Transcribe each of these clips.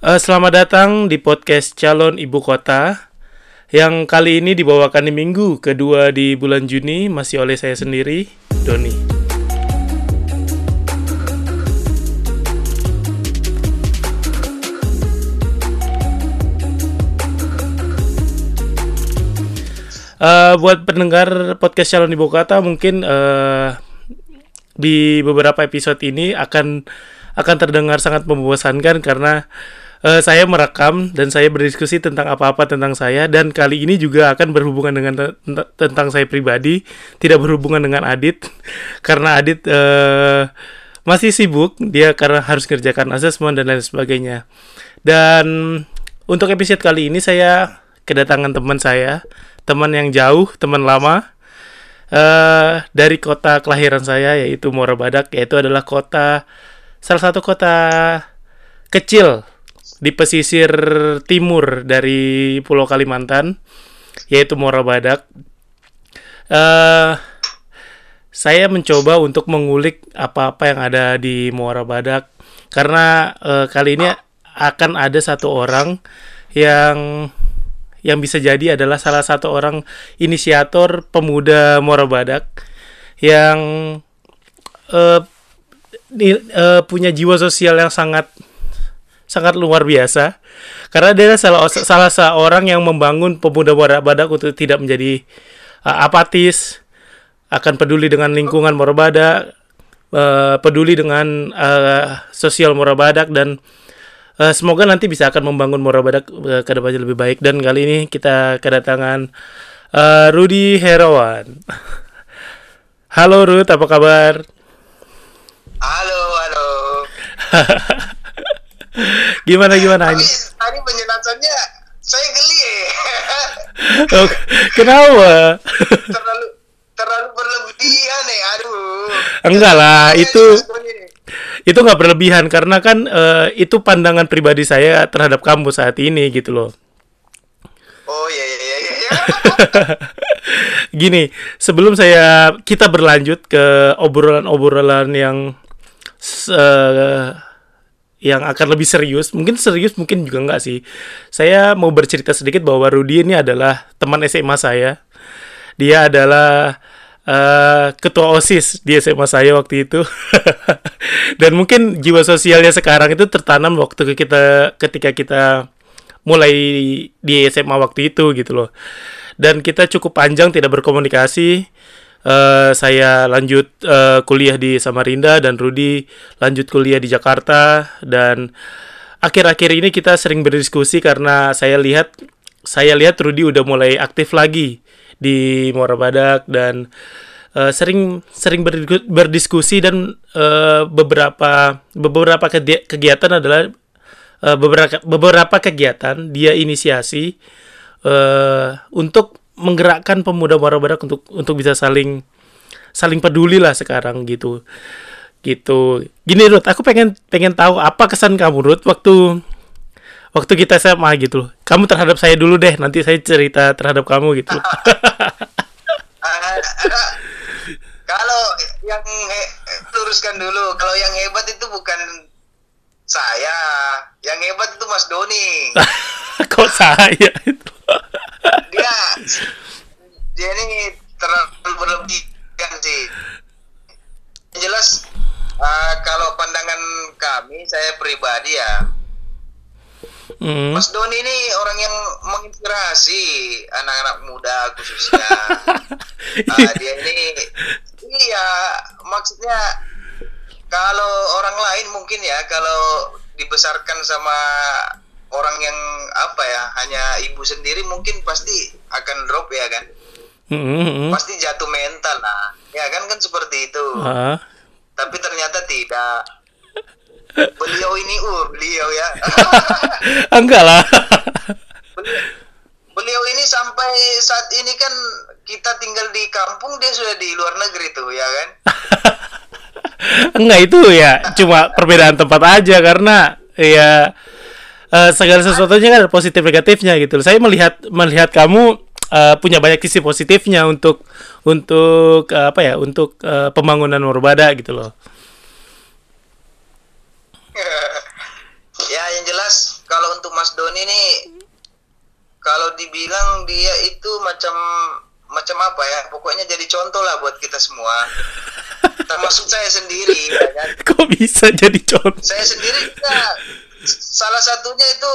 Uh, selamat datang di podcast Calon Ibu Kota yang kali ini dibawakan di minggu kedua di bulan Juni masih oleh saya sendiri, Doni. Uh, buat pendengar podcast Calon Ibu Kota mungkin uh, di beberapa episode ini akan akan terdengar sangat membosankan karena uh, saya merekam dan saya berdiskusi tentang apa-apa tentang saya dan kali ini juga akan berhubungan dengan te tentang saya pribadi, tidak berhubungan dengan Adit karena Adit uh, masih sibuk dia karena harus kerjakan asesmen dan lain sebagainya. Dan untuk episode kali ini saya kedatangan teman saya, teman yang jauh, teman lama. Uh, dari kota kelahiran saya yaitu Muara Badak yaitu adalah kota salah satu kota kecil di pesisir timur dari Pulau Kalimantan, yaitu Muara Badak. Uh, saya mencoba untuk mengulik apa-apa yang ada di Muara Badak karena uh, kali ini akan ada satu orang yang yang bisa jadi adalah salah satu orang inisiator pemuda Muara Badak yang uh, uh, punya jiwa sosial yang sangat sangat luar biasa. Karena dia salah salah seorang yang membangun pemuda badak untuk tidak menjadi uh, apatis akan peduli dengan lingkungan Morabadak uh, peduli dengan uh, sosial Morabadak dan uh, semoga nanti bisa akan membangun Morabadak uh, ke depannya lebih baik. Dan kali ini kita kedatangan uh, Rudi Herawan. Halo Ruth apa kabar? Halo halo gimana gimana ini? Tadi penjelasannya saya geli. oh, kenapa? terlalu terlalu berlebihan ya, aduh. Enggak lah, itu itu nggak berlebihan karena kan uh, itu pandangan pribadi saya terhadap kamu saat ini gitu loh. Oh iya iya iya. iya. Gini, sebelum saya kita berlanjut ke obrolan-obrolan yang uh, yang akan lebih serius, mungkin serius mungkin juga enggak sih. Saya mau bercerita sedikit bahwa Rudi ini adalah teman SMA saya. Dia adalah uh, ketua OSIS di SMA saya waktu itu. Dan mungkin jiwa sosialnya sekarang itu tertanam waktu kita ketika kita mulai di SMA waktu itu gitu loh. Dan kita cukup panjang tidak berkomunikasi uh, saya lanjut uh, kuliah di Samarinda dan Rudi lanjut kuliah di Jakarta. Dan akhir-akhir ini kita sering berdiskusi karena saya lihat saya lihat Rudi udah mulai aktif lagi di Muara Badak dan uh, sering sering berdiskusi dan uh, beberapa beberapa kegiatan adalah beberapa beberapa kegiatan dia inisiasi uh, untuk menggerakkan pemuda Muara Badak untuk untuk bisa saling saling peduli lah sekarang gitu. Gitu. Gini Ruth aku pengen pengen tahu apa kesan kamu Ruth waktu waktu kita SMA gitu loh. Kamu terhadap saya dulu deh nanti saya cerita terhadap kamu gitu kalau yang luruskan dulu. Kalau yang hebat itu bukan saya. Yang hebat itu Mas Doni. Kok saya itu? Dia dia ini terlalu berlebihan sih. Yang jelas uh, kalau pandangan kami saya pribadi ya mm. Mas Doni ini orang yang menginspirasi anak-anak muda khususnya. Uh, dia ini iya maksudnya kalau orang lain mungkin ya kalau dibesarkan sama orang yang apa ya hanya ibu sendiri mungkin pasti akan drop ya kan? Mm-hmm. pasti jatuh mental lah. Ya kan kan seperti itu. Uh. tapi ternyata tidak. Beliau ini uh beliau ya. Enggak lah. Beliau, beliau ini sampai saat ini kan kita tinggal di kampung dia sudah di luar negeri tuh ya kan enggak itu ya cuma perbedaan tempat aja karena ya uh, segala sesuatunya kan positif negatifnya gitu. Saya melihat melihat kamu uh, punya banyak sisi positifnya untuk untuk uh, apa ya untuk uh, pembangunan Murbada gitu loh. ya yang jelas kalau Doni ini kalau dibilang dia itu macam macam apa ya? Pokoknya jadi contoh lah buat kita semua. Termasuk saya sendiri, ya kan? Kok bisa jadi contoh? Saya sendiri ya, salah satunya itu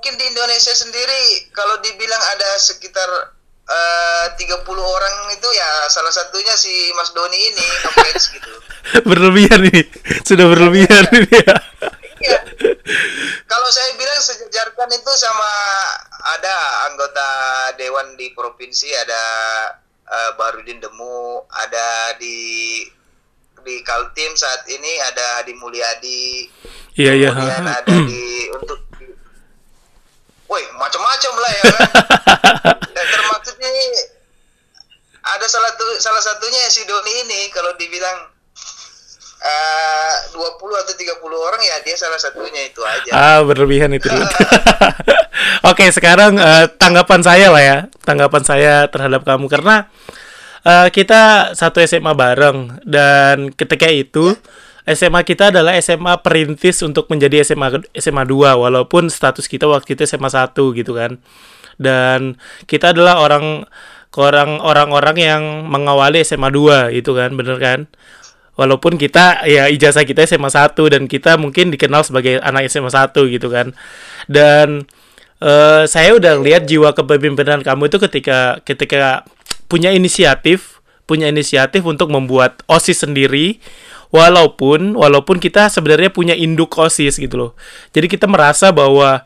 mungkin di Indonesia sendiri kalau dibilang ada sekitar eh, uh, 30 orang itu ya salah satunya si Mas Doni ini ngefans gitu. berlebihan ini. Sudah berlebihan ini ya. Iya. Kalau saya bilang sejajarkan itu sama ada anggota dewan di provinsi ada uh, Barudin Demu, ada di di Kaltim saat ini ada di Mulyadi. Iya, iya. Kemudian ada di untuk Woi, macam-macam lah ya kan. Dan termasuk ini ada salah satu salah satunya si Doni ini kalau dibilang eh, uh, 20 atau 30 orang ya dia salah satunya itu aja. Ah, berlebihan itu. Oke, sekarang eh, tanggapan saya lah ya. Tanggapan saya terhadap kamu karena eh, kita satu SMA bareng dan ketika itu SMA kita adalah SMA perintis untuk menjadi SMA SMA 2 walaupun status kita waktu itu SMA 1 gitu kan. Dan kita adalah orang orang orang-orang yang mengawali SMA 2 itu kan, bener kan? Walaupun kita ya ijazah kita SMA 1 dan kita mungkin dikenal sebagai anak SMA 1 gitu kan. Dan uh, saya udah lihat jiwa kepemimpinan kamu itu ketika ketika punya inisiatif, punya inisiatif untuk membuat OSIS sendiri walaupun walaupun kita sebenarnya punya induk osis gitu loh jadi kita merasa bahwa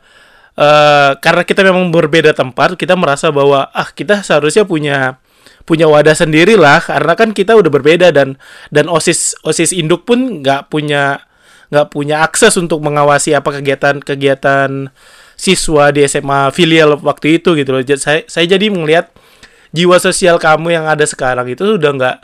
uh, karena kita memang berbeda tempat kita merasa bahwa ah kita seharusnya punya punya wadah sendiri lah karena kan kita udah berbeda dan dan osis osis induk pun nggak punya nggak punya akses untuk mengawasi apa kegiatan-kegiatan siswa di SMA filial waktu itu gitu loh. Saya saya jadi melihat jiwa sosial kamu yang ada sekarang itu udah nggak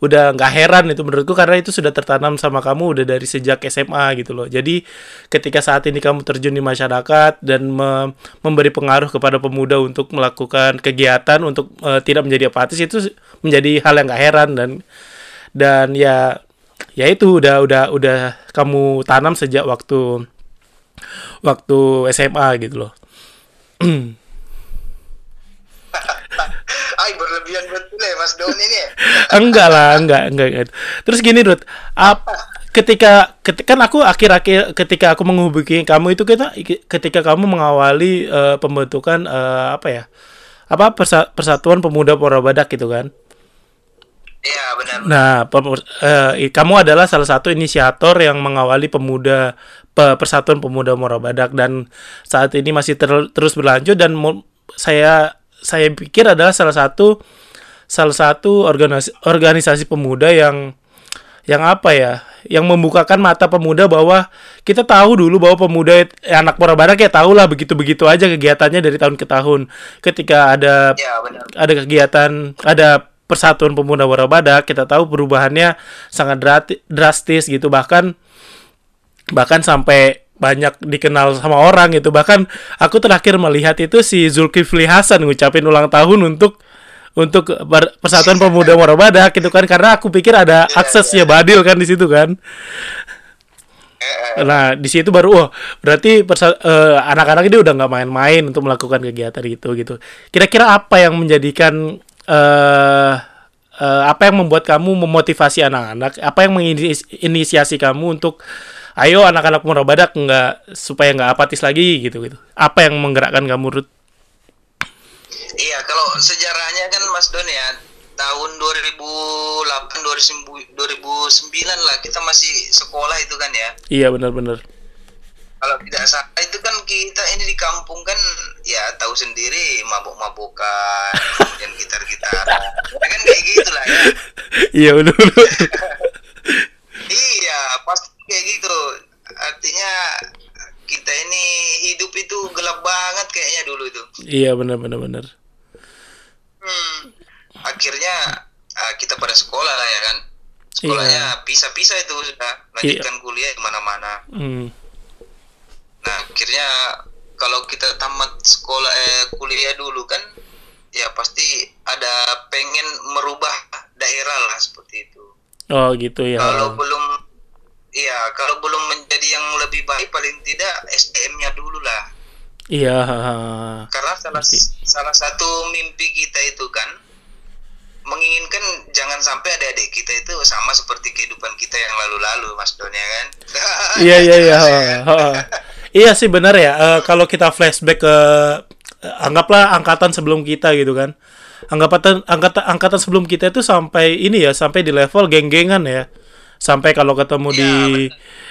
udah nggak heran itu menurutku karena itu sudah tertanam sama kamu udah dari sejak SMA gitu loh. Jadi ketika saat ini kamu terjun di masyarakat dan me memberi pengaruh kepada pemuda untuk melakukan kegiatan untuk uh, tidak menjadi apatis itu menjadi hal yang nggak heran dan dan ya ya itu udah udah udah kamu tanam sejak waktu waktu SMA gitu loh. Ay, berlebihan betul ya Mas Doni ini ya. enggak lah, enggak, enggak, enggak. Terus gini, Ruth, ap, ketika, ketika kan aku akhir-akhir ketika aku menghubungi kamu itu kita ketika kamu mengawali uh, pembentukan uh, apa ya? Apa persa Persatuan Pemuda Purabadak gitu kan? Iya, benar. Nah, uh, kamu adalah salah satu inisiator yang mengawali pemuda pe Persatuan Pemuda Morabadak dan saat ini masih ter terus berlanjut dan saya saya pikir adalah salah satu salah satu organisasi organisasi pemuda yang yang apa ya yang membukakan mata pemuda bahwa kita tahu dulu bahwa pemuda eh, anak Badak ya tahu lah begitu begitu aja kegiatannya dari tahun ke tahun ketika ada ya, benar. ada kegiatan ada persatuan pemuda Badak kita tahu perubahannya sangat drastis gitu bahkan bahkan sampai banyak dikenal sama orang gitu. Bahkan aku terakhir melihat itu si Zulkifli Hasan ngucapin ulang tahun untuk untuk Persatuan Pemuda Morabadak gitu kan. Karena aku pikir ada aksesnya. Badil kan di situ kan. Nah di situ baru oh berarti uh, anak-anak ini udah nggak main-main untuk melakukan kegiatan itu gitu. Kira-kira apa yang menjadikan uh, uh, apa yang membuat kamu memotivasi anak-anak? Apa yang menginisiasi kamu untuk ayo anak-anak Badak nggak supaya nggak apatis lagi gitu gitu. Apa yang menggerakkan kamu Ruth? Iya kalau sejarahnya kan Mas Don ya tahun 2008 2009 lah kita masih sekolah itu kan ya. Iya benar-benar. Kalau tidak salah itu kan kita ini di kampung kan ya tahu sendiri mabuk-mabukan kemudian gitar-gitar ya kan kayak gitulah ya. Iya benar. iya pasti kayak gitu. Artinya kita ini hidup itu gelap banget kayaknya dulu itu. Iya benar benar benar. Hmm, akhirnya uh, kita pada sekolah lah ya kan. Sekolahnya iya. pisah-pisah itu sudah. Lanjutkan iya. kuliah di mana-mana. Hmm. nah akhirnya kalau kita tamat sekolah eh kuliah dulu kan ya pasti ada pengen merubah daerah lah seperti itu oh gitu ya kalau belum iya kalau belum menjadi yang lebih baik paling tidak SDM-nya dulu lah Iya. karena salah salah satu mimpi kita itu kan menginginkan jangan sampai adik-adik kita itu sama seperti kehidupan kita yang lalu-lalu Mas Don ya kan Iya iya iya. Ha, ha. Iya sih benar ya. Eh, kalau kita flashback ke eh, anggaplah angkatan sebelum kita gitu kan. Angkatan angkatan angkatan sebelum kita itu sampai ini ya, sampai di level geng-gengan ya. Sampai kalau ketemu Iya, di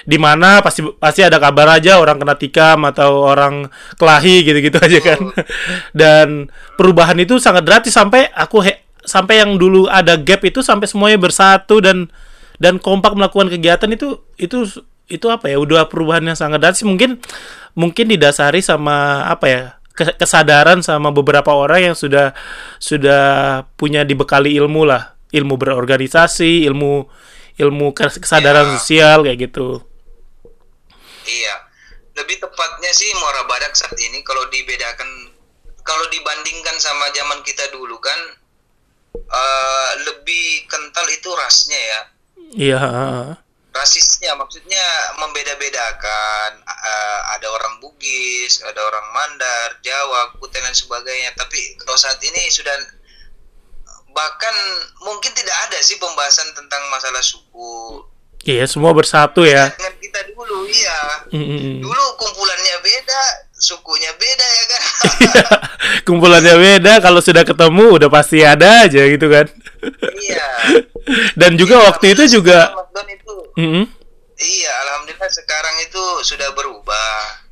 di mana pasti pasti ada kabar aja orang kena tikam atau orang kelahi gitu-gitu aja kan. Dan perubahan itu sangat drastis sampai aku he- sampai yang dulu ada gap itu sampai semuanya bersatu dan dan kompak melakukan kegiatan itu itu itu apa ya udah perubahan yang sangat drastis mungkin mungkin didasari sama apa ya kesadaran sama beberapa orang yang sudah sudah punya dibekali ilmu lah. Ilmu berorganisasi ilmu ilmu kes- kesadaran Ya. sosial kayak gitu. Iya, lebih tepatnya sih Muara Badak saat ini kalau dibedakan, kalau dibandingkan sama zaman kita dulu kan eh, lebih kental itu rasnya ya, iya rasisnya maksudnya membeda-bedakan. Eh, ada orang Bugis, ada orang Mandar, Jawa, Kutai dan sebagainya. Tapi kalau saat ini sudah bahkan mungkin tidak ada sih pembahasan tentang masalah suku. Iya semua bersatu ya. Dengan kita dulu, iya. Mm, dulu kumpulannya beda sukunya beda ya kan? Kumpulannya beda kalau sudah ketemu udah pasti ada aja gitu kan? Iya. Dan juga waktu itu juga itu Mm-mm. iya alhamdulillah sekarang itu sudah berubah.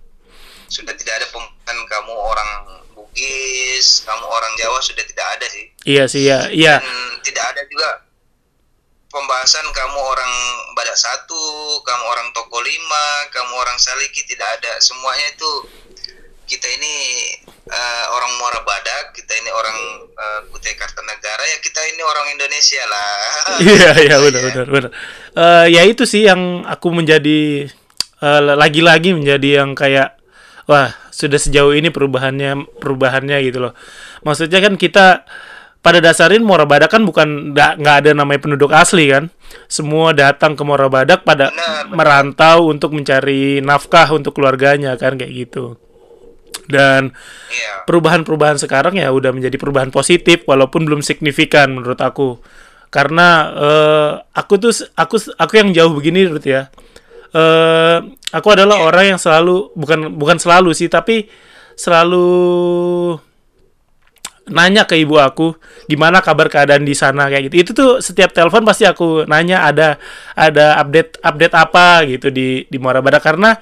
Sudah tidak ada pembahasan kamu orang Bugis kamu orang Jawa sudah tidak ada sih. Iya sih ya iya. Dan tidak ada juga pembahasan kamu orang Badak satu kamu orang Toko lima kamu orang Saliki tidak ada semuanya itu kita ini eh, orang Muara Badak kita ini orang eh, Kutai Kartanegara ya kita ini orang Indonesia lah Iya iya benar benar benar. Eh, ya itu sih yang aku menjadi eh, lagi-lagi menjadi yang kayak wah sudah sejauh ini perubahannya perubahannya gitu loh. Maksudnya kan kita pada dasarin Muara Badak kan bukan nggak ada namanya penduduk asli kan. Semua datang ke Muara Badak pada Benar, benar. merantau untuk mencari nafkah untuk keluarganya kan kayak gitu. Dan iya perubahan-perubahan sekarang ya udah menjadi perubahan positif walaupun belum signifikan menurut aku karena eh, aku tuh aku aku yang jauh begini Ruth ya eh aku adalah orang yang selalu bukan bukan selalu sih tapi selalu nanya ke ibu aku gimana kabar keadaan di sana? Kayak gitu. Itu tuh setiap telepon pasti aku nanya ada ada update update apa? Gitu di di Muara Badak. Karena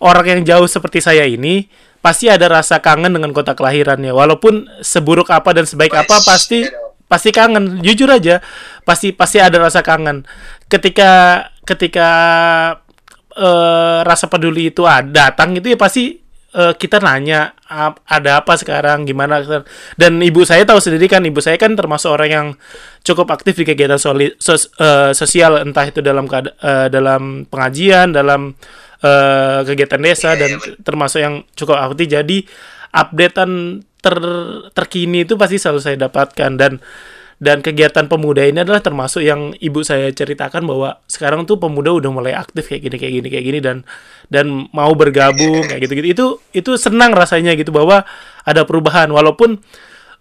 orang yang jauh seperti saya ini pasti ada rasa kangen dengan kota kelahirannya. Walaupun seburuk apa dan sebaik apa pasti dong. pasti kangen. Jujur aja pasti pasti ada rasa kangen. Ketika ketika eh, rasa peduli itu ada datang itu ya pasti eh, kita nanya "Ap- ada apa sekarang? Gimana? Dan ibu saya tahu sendiri kan ibu saya kan termasuk orang yang cukup aktif di kegiatan soli- sos- eh, sosial entah itu dalam eh, dalam pengajian dalam eh, kegiatan desa Iya, dan betul. termasuk yang cukup aktif. Jadi updatean ter terkini itu pasti selalu saya dapatkan. Dan dan kegiatan pemuda ini adalah termasuk yang ibu saya ceritakan bahwa sekarang tuh pemuda udah mulai aktif kayak gini kayak gini kayak gini dan dan mau bergabung kayak gitu gitu itu itu senang rasanya gitu bahwa ada perubahan. Walaupun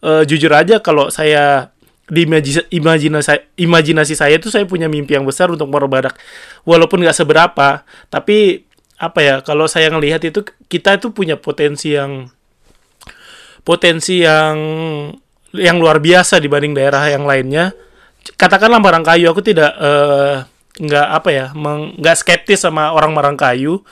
eh, jujur aja kalau saya di imajinasi imajinasi imajinasi saya itu saya punya mimpi yang besar untuk Badak walaupun nggak seberapa tapi apa ya kalau saya ngelihat itu kita itu punya potensi yang potensi yang yang luar biasa dibanding daerah yang lainnya. Katakanlah Marangkayu aku tidak eh, nggak apa ya nggak skeptis sama orang Marangkayu.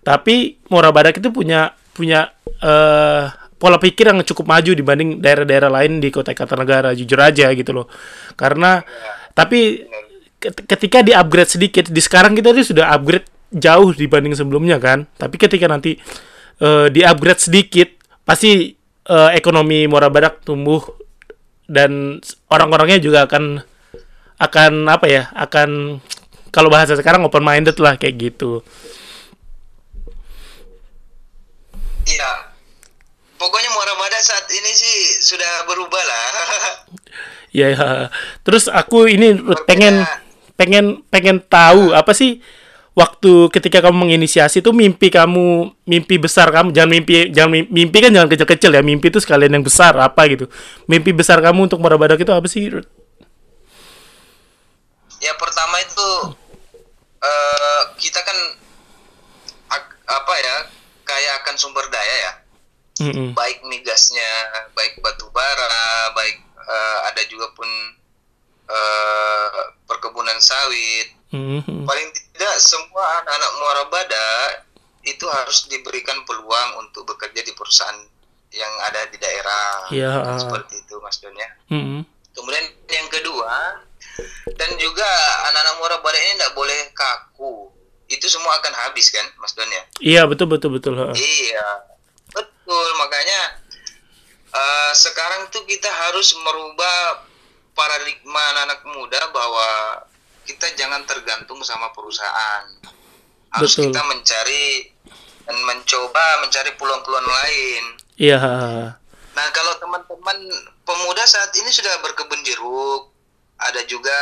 Tapi Muara Badak itu punya punya eh, pola pikir yang cukup maju dibanding daerah-daerah lain di kota Kartanegara jujur aja gitu loh. Karena tapi ket- ketika di upgrade sedikit di sekarang kita ini sudah upgrade jauh dibanding sebelumnya kan. Tapi ketika nanti eh, di upgrade sedikit pasti eh, ekonomi Muara Badak tumbuh dan orang-orangnya juga akan akan apa ya akan kalau bahasa sekarang open minded lah kayak gitu. Iya. Pokoknya Muara Badak saat ini sih sudah berubah lah. Ya ya. terus aku ini pengen pengen pengen tahu apa sih waktu ketika kamu menginisiasi itu mimpi kamu mimpi besar kamu jangan mimpi jangan mimpi, mimpi kan jangan kecil-kecil ya mimpi itu sekalian yang besar apa gitu mimpi besar kamu untuk Morabadak itu apa sih Ruth? ya pertama itu eh kita kan apa ya kaya akan sumber daya ya Mm-mm. baik migasnya baik batu bara baik eh, ada juga pun eh, perkebunan sawit Mhm. paling tidak semua anak-anak Muara Bada itu harus diberikan peluang untuk bekerja di perusahaan yang ada di daerah Iya. seperti itu Mas Don ya. Mhm. Kemudian yang kedua dan juga anak-anak Muara Bada ini tidak boleh kaku. Itu semua akan habis kan Mas Don ya? iya betul betul betul ha. Iya, betul. Makanya eh, sekarang tuh kita harus merubah paradigma anak-anak muda bahwa kita jangan tergantung sama perusahaan. Harus Betul. kita mencari dan mencoba mencari peluang-peluang lain. iya Nah, kalau teman-teman pemuda saat ini sudah berkebun jeruk, ada juga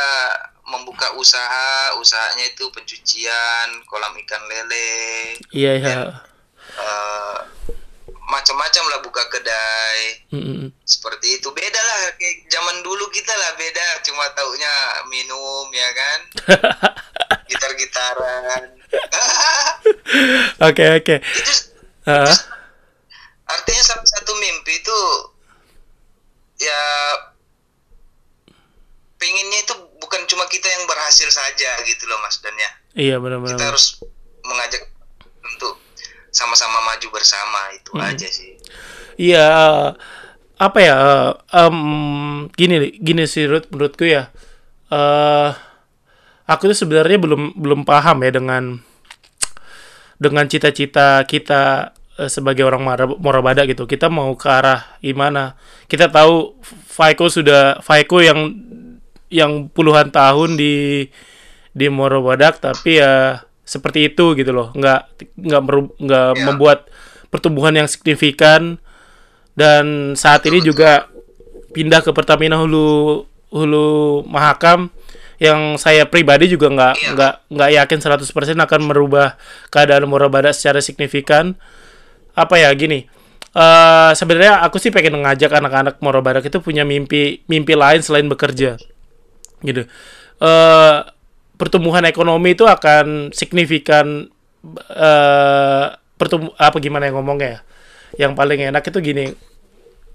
membuka usaha, usahanya itu pencucian, kolam ikan lele, iya iya eh, macam-macam lah buka kedai. Mhm. seperti itu. Beda lah kayak zaman dulu kita lah beda. Cuma taunya minum ya kan? Gitar-gitaran. Oke oke. Itu artinya salah satu mimpi itu ya pinginnya itu bukan cuma kita yang berhasil saja gitu loh mas dan ya. Iya benar-benar. Kita harus mengajak untuk sama-sama maju bersama itu Hmm. aja sih Iya, apa ya? em, gini, gini sih Ruth, menurutku ya. eh aku tuh sebenarnya belum belum paham ya dengan dengan cita-cita kita eh, sebagai orang Morabada gitu. Kita mau ke arah gimana? Kita tahu Faiko sudah Faiko yang yang puluhan tahun di di Morobadak tapi ya seperti itu gitu loh. Nggak nggak meru- nggak Ya. membuat pertumbuhan yang signifikan. Dan saat ini juga pindah ke Pertamina Hulu Hulu Mahakam yang saya pribadi juga nggak Iya. nggak nggak yakin 100% akan merubah keadaan Morabada secara signifikan. Apa ya gini eh sebenarnya aku sih pengen mengajak anak-anak Morabadak itu punya mimpi mimpi lain selain bekerja. Gitu. Eh pertumbuhan ekonomi itu akan signifikan eh pertumbu apa gimana yang ngomongnya ya? Yang paling enak itu gini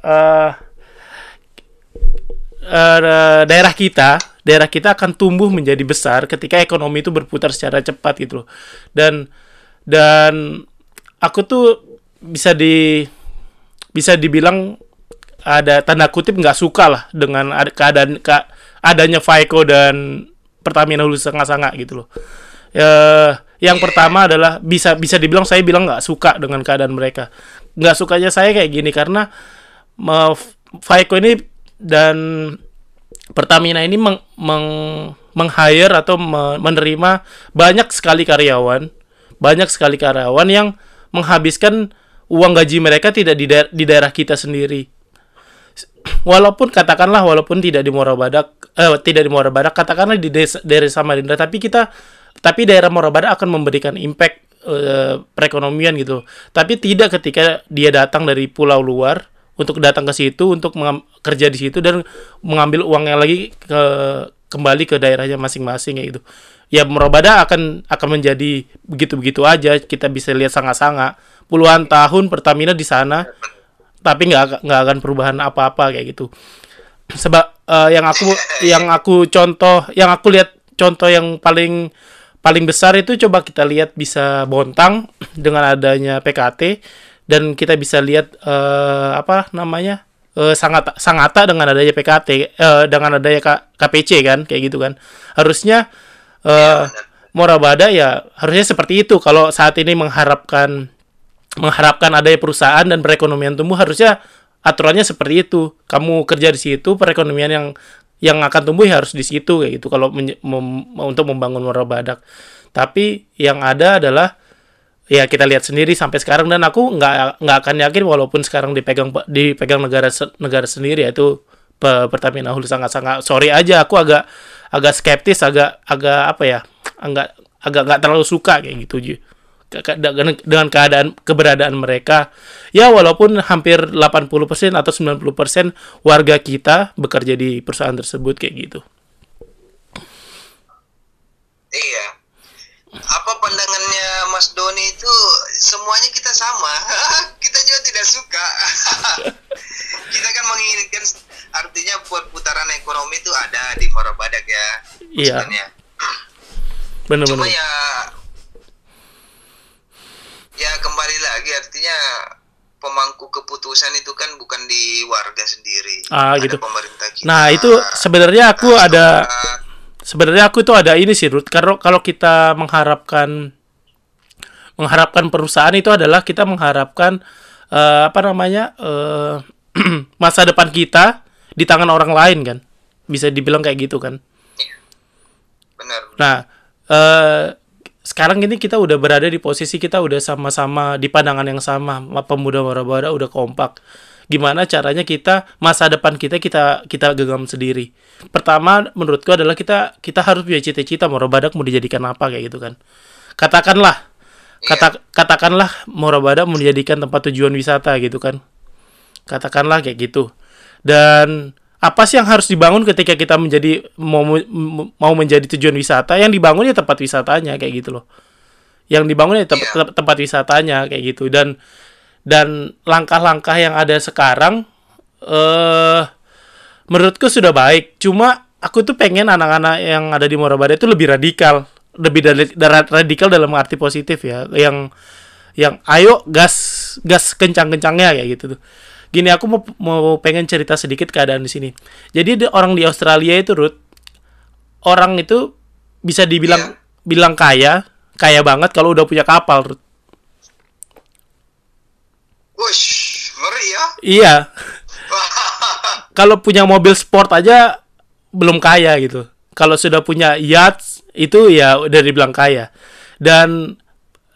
eh eh, daerah kita daerah kita akan tumbuh menjadi besar ketika ekonomi itu berputar secara cepat gitu loh. Dan dan aku tuh bisa di bisa dibilang ada tanda kutip nggak suka lah dengan ada keadaan ka- adanya Faiko dan Pertamina Hulu Sanga-Sanga gitu loh. Ya, yang pertama adalah bisa bisa dibilang saya bilang nggak suka dengan keadaan mereka. Nggak sukanya saya kayak gini karena Faiko ini dan Pertamina ini meng, meng- meng-hire atau me- menerima banyak sekali karyawan, banyak sekali karyawan yang menghabiskan uang gaji mereka tidak di, daer- di daerah kita sendiri. Walaupun katakanlah walaupun tidak di Morabadak, eh, tidak di Morabadak, katakanlah di desa, daerah Samarinda, tapi kita tapi daerah Morabadak akan memberikan impact eh, perekonomian gitu. Tapi tidak ketika dia datang dari pulau luar untuk datang ke situ untuk kerja di situ dan mengambil uangnya lagi ke kembali ke daerahnya masing-masing kayak gitu. Ya Morabada akan akan menjadi begitu-begitu aja. Kita bisa lihat sangat-sangat puluhan tahun Pertamina di sana tapi nggak ak- nggak akan perubahan apa-apa kayak gitu. Sebab eh, yang aku yang aku contoh yang aku lihat contoh yang paling paling besar itu coba kita lihat bisa Bontang dengan adanya PKT dan kita bisa lihat eh, apa namanya eh, sangat sangata dengan adanya PKT eh, dengan adanya K- KPC kan kayak gitu kan harusnya eh, Morabada ya harusnya seperti itu kalau saat ini mengharapkan mengharapkan adanya perusahaan dan perekonomian tumbuh harusnya aturannya seperti itu. Kamu kerja di situ perekonomian yang yang akan tumbuh ya harus di situ kayak gitu kalau menye- mem- untuk membangun Muara Badak. Tapi yang ada adalah ya kita lihat sendiri sampai sekarang dan aku nggak nggak akan yakin walaupun sekarang dipegang dipegang negara negara sendiri yaitu Pe- Pertamina Hulu sangat sangat sorry aja aku agak agak skeptis agak agak apa ya agak agak nggak terlalu suka kayak gitu dengan keadaan keberadaan mereka ya walaupun hampir 80% atau 90% warga kita bekerja di perusahaan tersebut kayak gitu Iya. Apa pandangannya Mas Doni itu semuanya kita sama. kita juga tidak suka. kita kan menginginkan artinya buat putaran ekonomi itu ada di Muara Badak ya. Iya. maksudnya. Cuma ya ya kembali lagi artinya pemangku keputusan itu kan bukan di warga sendiri. Ah, Ada gitu. pemerintah kita. nah itu sebenarnya aku Nah, ada sebenarnya aku tuh ada ini sih Ruth kalau kalau kita mengharapkan mengharapkan perusahaan itu adalah kita mengharapkan eh, apa namanya eh, masa depan kita di tangan orang lain kan bisa dibilang kayak gitu kan benar. nah eh, sekarang ini kita udah berada di posisi kita udah sama-sama di pandangan yang sama. Pemuda warabara udah kompak. Gimana caranya kita masa depan kita kita kita genggam sendiri? Pertama menurutku adalah kita kita harus punya cita-cita Morabadak mau dijadikan apa kayak gitu kan. Katakanlah kata katakanlah Morabadak mau dijadikan tempat tujuan wisata gitu kan. Katakanlah kayak gitu. Dan apa sih yang harus dibangun ketika kita menjadi mau mau menjadi tujuan wisata? Yang dibangun ya tempat wisatanya kayak gitu loh. Yang dibangun ya tem- Iya. tem- tempat wisatanya kayak gitu. Dan dan langkah-langkah yang ada sekarang eh menurutku sudah baik. Cuma aku tuh pengen anak-anak yang ada di Morabada itu lebih radikal. Lebih dari, dari- radikal dalam arti positif ya. Yang yang ayo gas gas kencang-kencangnya kayak gitu tuh gini aku mau mau pengen cerita sedikit keadaan di sini jadi di- orang di Australia itu Ruth orang itu bisa dibilang bilang kaya kaya banget kalau udah punya kapal Ruth. Wush, ngeri ya. iya kalau punya mobil sport aja belum kaya gitu. Kalau sudah punya yacht itu ya udah dibilang kaya. Dan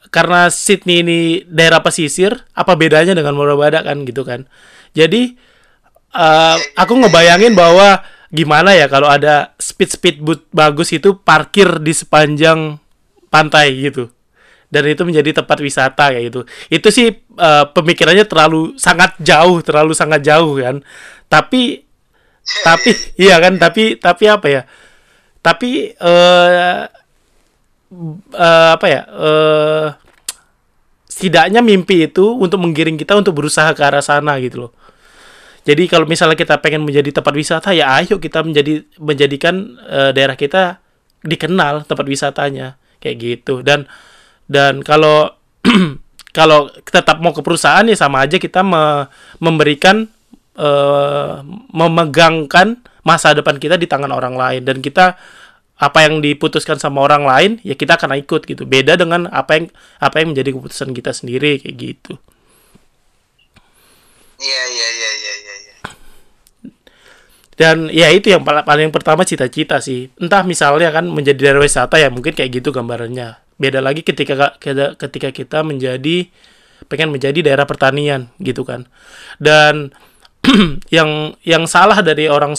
karena Sydney ini daerah pesisir, apa bedanya dengan Morabada kan gitu kan. Jadi eh, aku ngebayangin bahwa gimana ya kalau ada speed speed boat bagus itu parkir di sepanjang pantai gitu. Dan itu menjadi tempat wisata kayak gitu. Itu sih eh, pemikirannya terlalu sangat jauh, terlalu sangat jauh kan. Tapi tapi iya kan tapi tapi apa ya tapi eh eh, apa ya eh setidaknya mimpi itu untuk menggiring kita untuk berusaha ke arah sana gitu loh. Jadi kalau misalnya kita pengen menjadi tempat wisata ya ayo kita menjadi menjadikan eh, daerah kita dikenal tempat wisatanya. Kayak gitu. Dan dan kalau kalau tetap mau ke perusahaan ya sama aja kita me- memberikan eh, memegangkan masa depan kita di tangan orang lain. Dan kita apa yang diputuskan sama orang lain ya kita akan ikut gitu beda dengan apa yang apa yang menjadi keputusan kita sendiri kayak gitu Iya, iya, iya, iya, iya. iya. dan ya itu yang paling paling pertama cita-cita sih entah misalnya kan menjadi daerah wisata ya mungkin kayak gitu gambarannya beda lagi ketika ketika kita menjadi pengen menjadi daerah pertanian gitu kan dan yang yang salah dari orang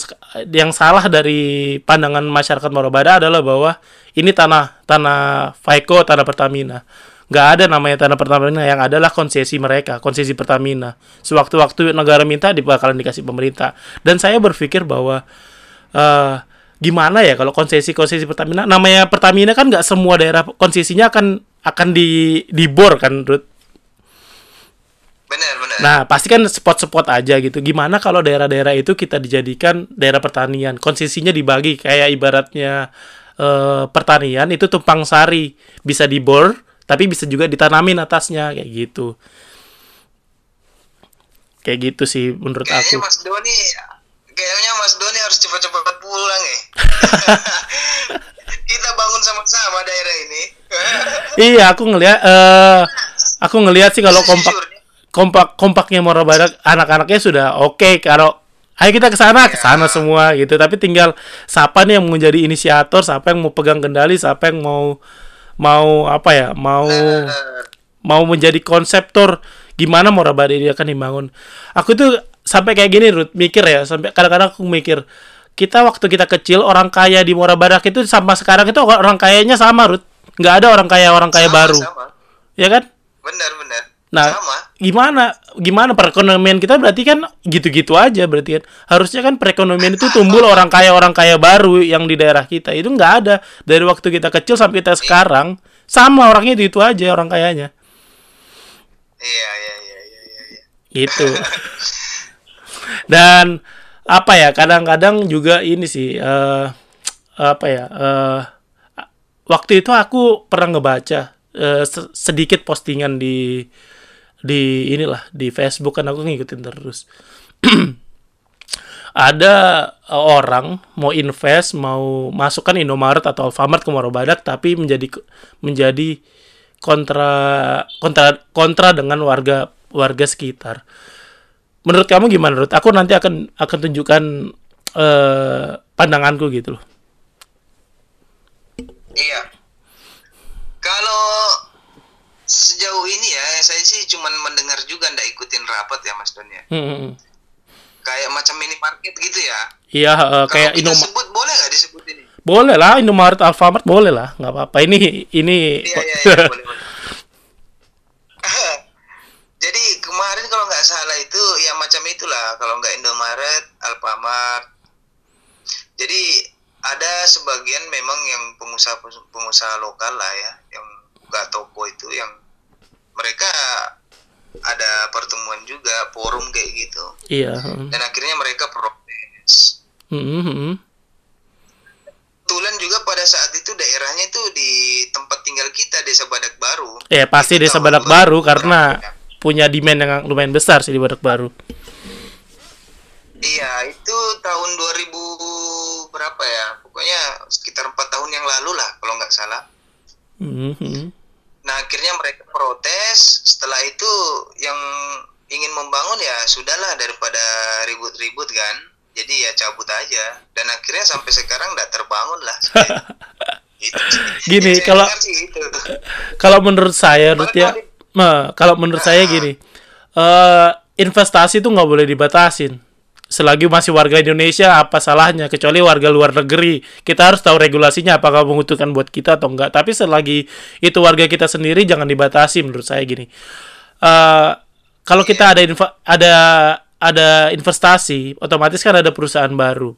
yang salah dari pandangan masyarakat Morobada adalah bahwa ini tanah tanah Faiko tanah Pertamina. Nggak ada namanya tanah Pertamina yang adalah konsesi mereka konsesi Pertamina. Sewaktu-waktu negara minta bakalan dikasih pemerintah. Dan saya berpikir bahwa eh gimana ya kalau konsesi konsesi Pertamina? Namanya Pertamina kan nggak semua daerah konsesinya akan akan di dibor kan Ruth Benar, benar. Nah, pasti kan spot-spot aja gitu. Gimana kalau daerah-daerah itu kita dijadikan daerah pertanian? Konsesinya dibagi kayak ibaratnya eh, pertanian itu tumpang sari, bisa dibor, tapi bisa juga ditanamin atasnya kayak gitu. Kayak gitu sih menurut Kayaknya aku. Mas Doni kayaknya Mas Doni harus cepat-cepat pulang ya. Kita bangun sama-sama daerah ini. Iya, aku ngelihat eh aku ngelihat sih kalau kompak kompak kompaknya Mora Badak anak-anaknya sudah oke kalau ayo kita ke sana ke sana semua gitu. Tapi tinggal siapa nih yang mau menjadi inisiator siapa yang mau pegang kendali siapa yang mau mau apa ya mau mau menjadi konseptor gimana Mora Badak ini akan dibangun. Aku tuh sampai kayak gini Ruth mikir ya sampai kadang-kadang aku mikir kita waktu kita kecil orang kaya di Mora Badak itu sama sekarang itu orang kayanya sama Ruth. Nggak ada orang kaya orang kaya Sama, baru. sama. ya kan? Benar, benar. Nah, sama. gimana? Gimana perekonomian kita? Berarti kan gitu-gitu aja berarti kan. Harusnya kan perekonomian itu tumbuh orang kaya orang kaya baru yang di daerah kita. Itu nggak ada. Dari waktu kita kecil sampai kita sekarang sama orangnya itu, itu aja orang kayanya. Iya, iya, iya, iya, iya. iya. gitu dan apa ya kadang-kadang juga ini sih eh apa ya eh waktu itu aku pernah ngebaca se- sedikit postingan di di inilah di Facebook kan aku ngikutin terus ada eh, orang mau invest mau masukkan Indomaret atau Alfamart ke Badak tapi menjadi menjadi kontra kontra kontra dengan warga warga sekitar menurut kamu gimana Ruth? Aku nanti akan akan tunjukkan eh, pandanganku gitu loh. Iya. Kalau sejauh ini ya, saya sih cuman mendengar juga ndak ikutin rapat ya Mas Don ya. Hmm. Kayak macam minimarket gitu ya. Iya, Kalau kayak Indomaret. sebut boleh nggak disebut ini? Boleh lah, Indomaret, Alfamart boleh lah, nggak apa-apa. Ini ini. Iya, iya, iya, boleh, boleh. Jadi kemarin kalau nggak salah itu ya macam itulah. Kalau nggak Indomaret, Alfamart. Jadi ada sebagian memang yang pengusaha pengusaha lokal lah ya, yang buka toko itu yang mereka ada pertemuan juga forum kayak gitu. Iya. Dan akhirnya mereka protes. Hmm, hmm, hmm. Kebetulan juga pada saat itu daerahnya itu di tempat tinggal kita Desa Badak Baru. Ya pasti Itu desa Badak 2000 Baru karena berapa ya? punya demand yang lumayan besar sih di Badak Baru. Iya, itu tahun 2000 berapa ya? Pokoknya sekitar empat tahun yang lalu lah, kalau nggak salah. Hmm, hmm. Nah, akhirnya mereka protes. Setelah itu yang ingin membangun ya sudahlah daripada ribut-ribut kan. Jadi ya cabut aja. Dan akhirnya sampai sekarang nggak terbangun lah. Itu sih. Gini, kalau- dengar sih itu. Kalau menurut saya, Ruth ya, kalau menurut saya gini, eh investasi itu nggak boleh dibatasin. Selagi masih warga Indonesia, apa salahnya? Kecuali warga luar negeri, kita harus tahu regulasinya apakah menguntungkan buat kita atau enggak. Tapi selagi itu warga kita sendiri, jangan dibatasi. Menurut saya gini, Eh kalau kita ada infa- ada ada investasi, otomatis kan ada perusahaan baru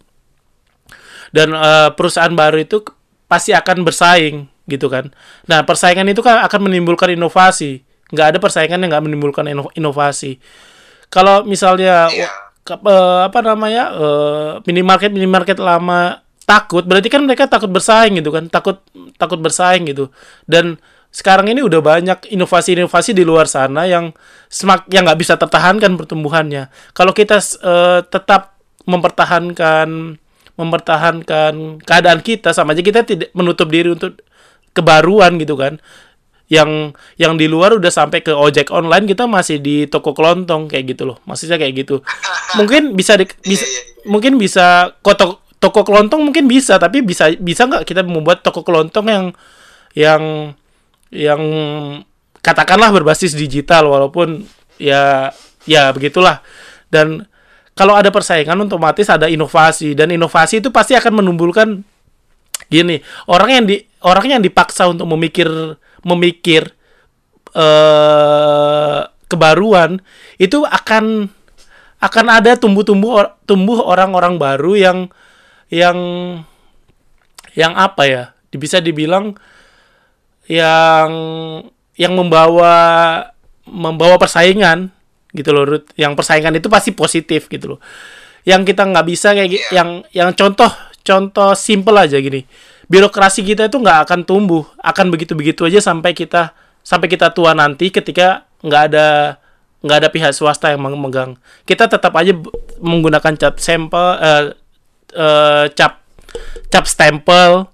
dan eh, perusahaan baru itu pasti akan bersaing gitu kan. Nah persaingan itu kan akan menimbulkan inovasi. Nggak ada persaingan yang nggak menimbulkan ino- inovasi. Kalau misalnya Iya. Ke- eh, apa namanya eh, minimarket minimarket lama takut, berarti kan mereka takut bersaing gitu kan, takut takut bersaing gitu. Dan sekarang ini udah banyak inovasi-inovasi di luar sana yang semak yang nggak bisa tertahankan pertumbuhannya. Kalau kita eh, tetap mempertahankan mempertahankan keadaan kita sama aja kita tidak menutup diri untuk kebaruan gitu kan yang yang di luar udah sampai ke ojek online kita masih di toko kelontong kayak gitu loh. Maksudnya kayak gitu. Mungkin bisa di, bisa iya, iya. mungkin bisa kok toko kelontong mungkin bisa tapi bisa bisa nggak kita membuat toko kelontong yang yang yang katakanlah berbasis digital walaupun ya ya begitulah. Dan kalau ada persaingan otomatis ada inovasi. Dan inovasi itu pasti akan menumbuhkan gini orang yang di orang yang dipaksa untuk memikir memikir eh kebaruan itu akan akan ada tumbuh-tumbuh or- tumbuh orang-orang baru yang yang yang apa ya bisa dibilang yang yang membawa membawa persaingan gitu loh Ruth. yang persaingan itu pasti positif gitu loh yang kita nggak bisa kayak Iya. yang yang contoh contoh simple aja gini birokrasi kita itu nggak akan tumbuh. Akan begitu begitu aja sampai kita sampai kita tua nanti ketika nggak ada nggak ada pihak swasta yang memegang kita tetap aja menggunakan cap sampel eh, eh, cap cap stempel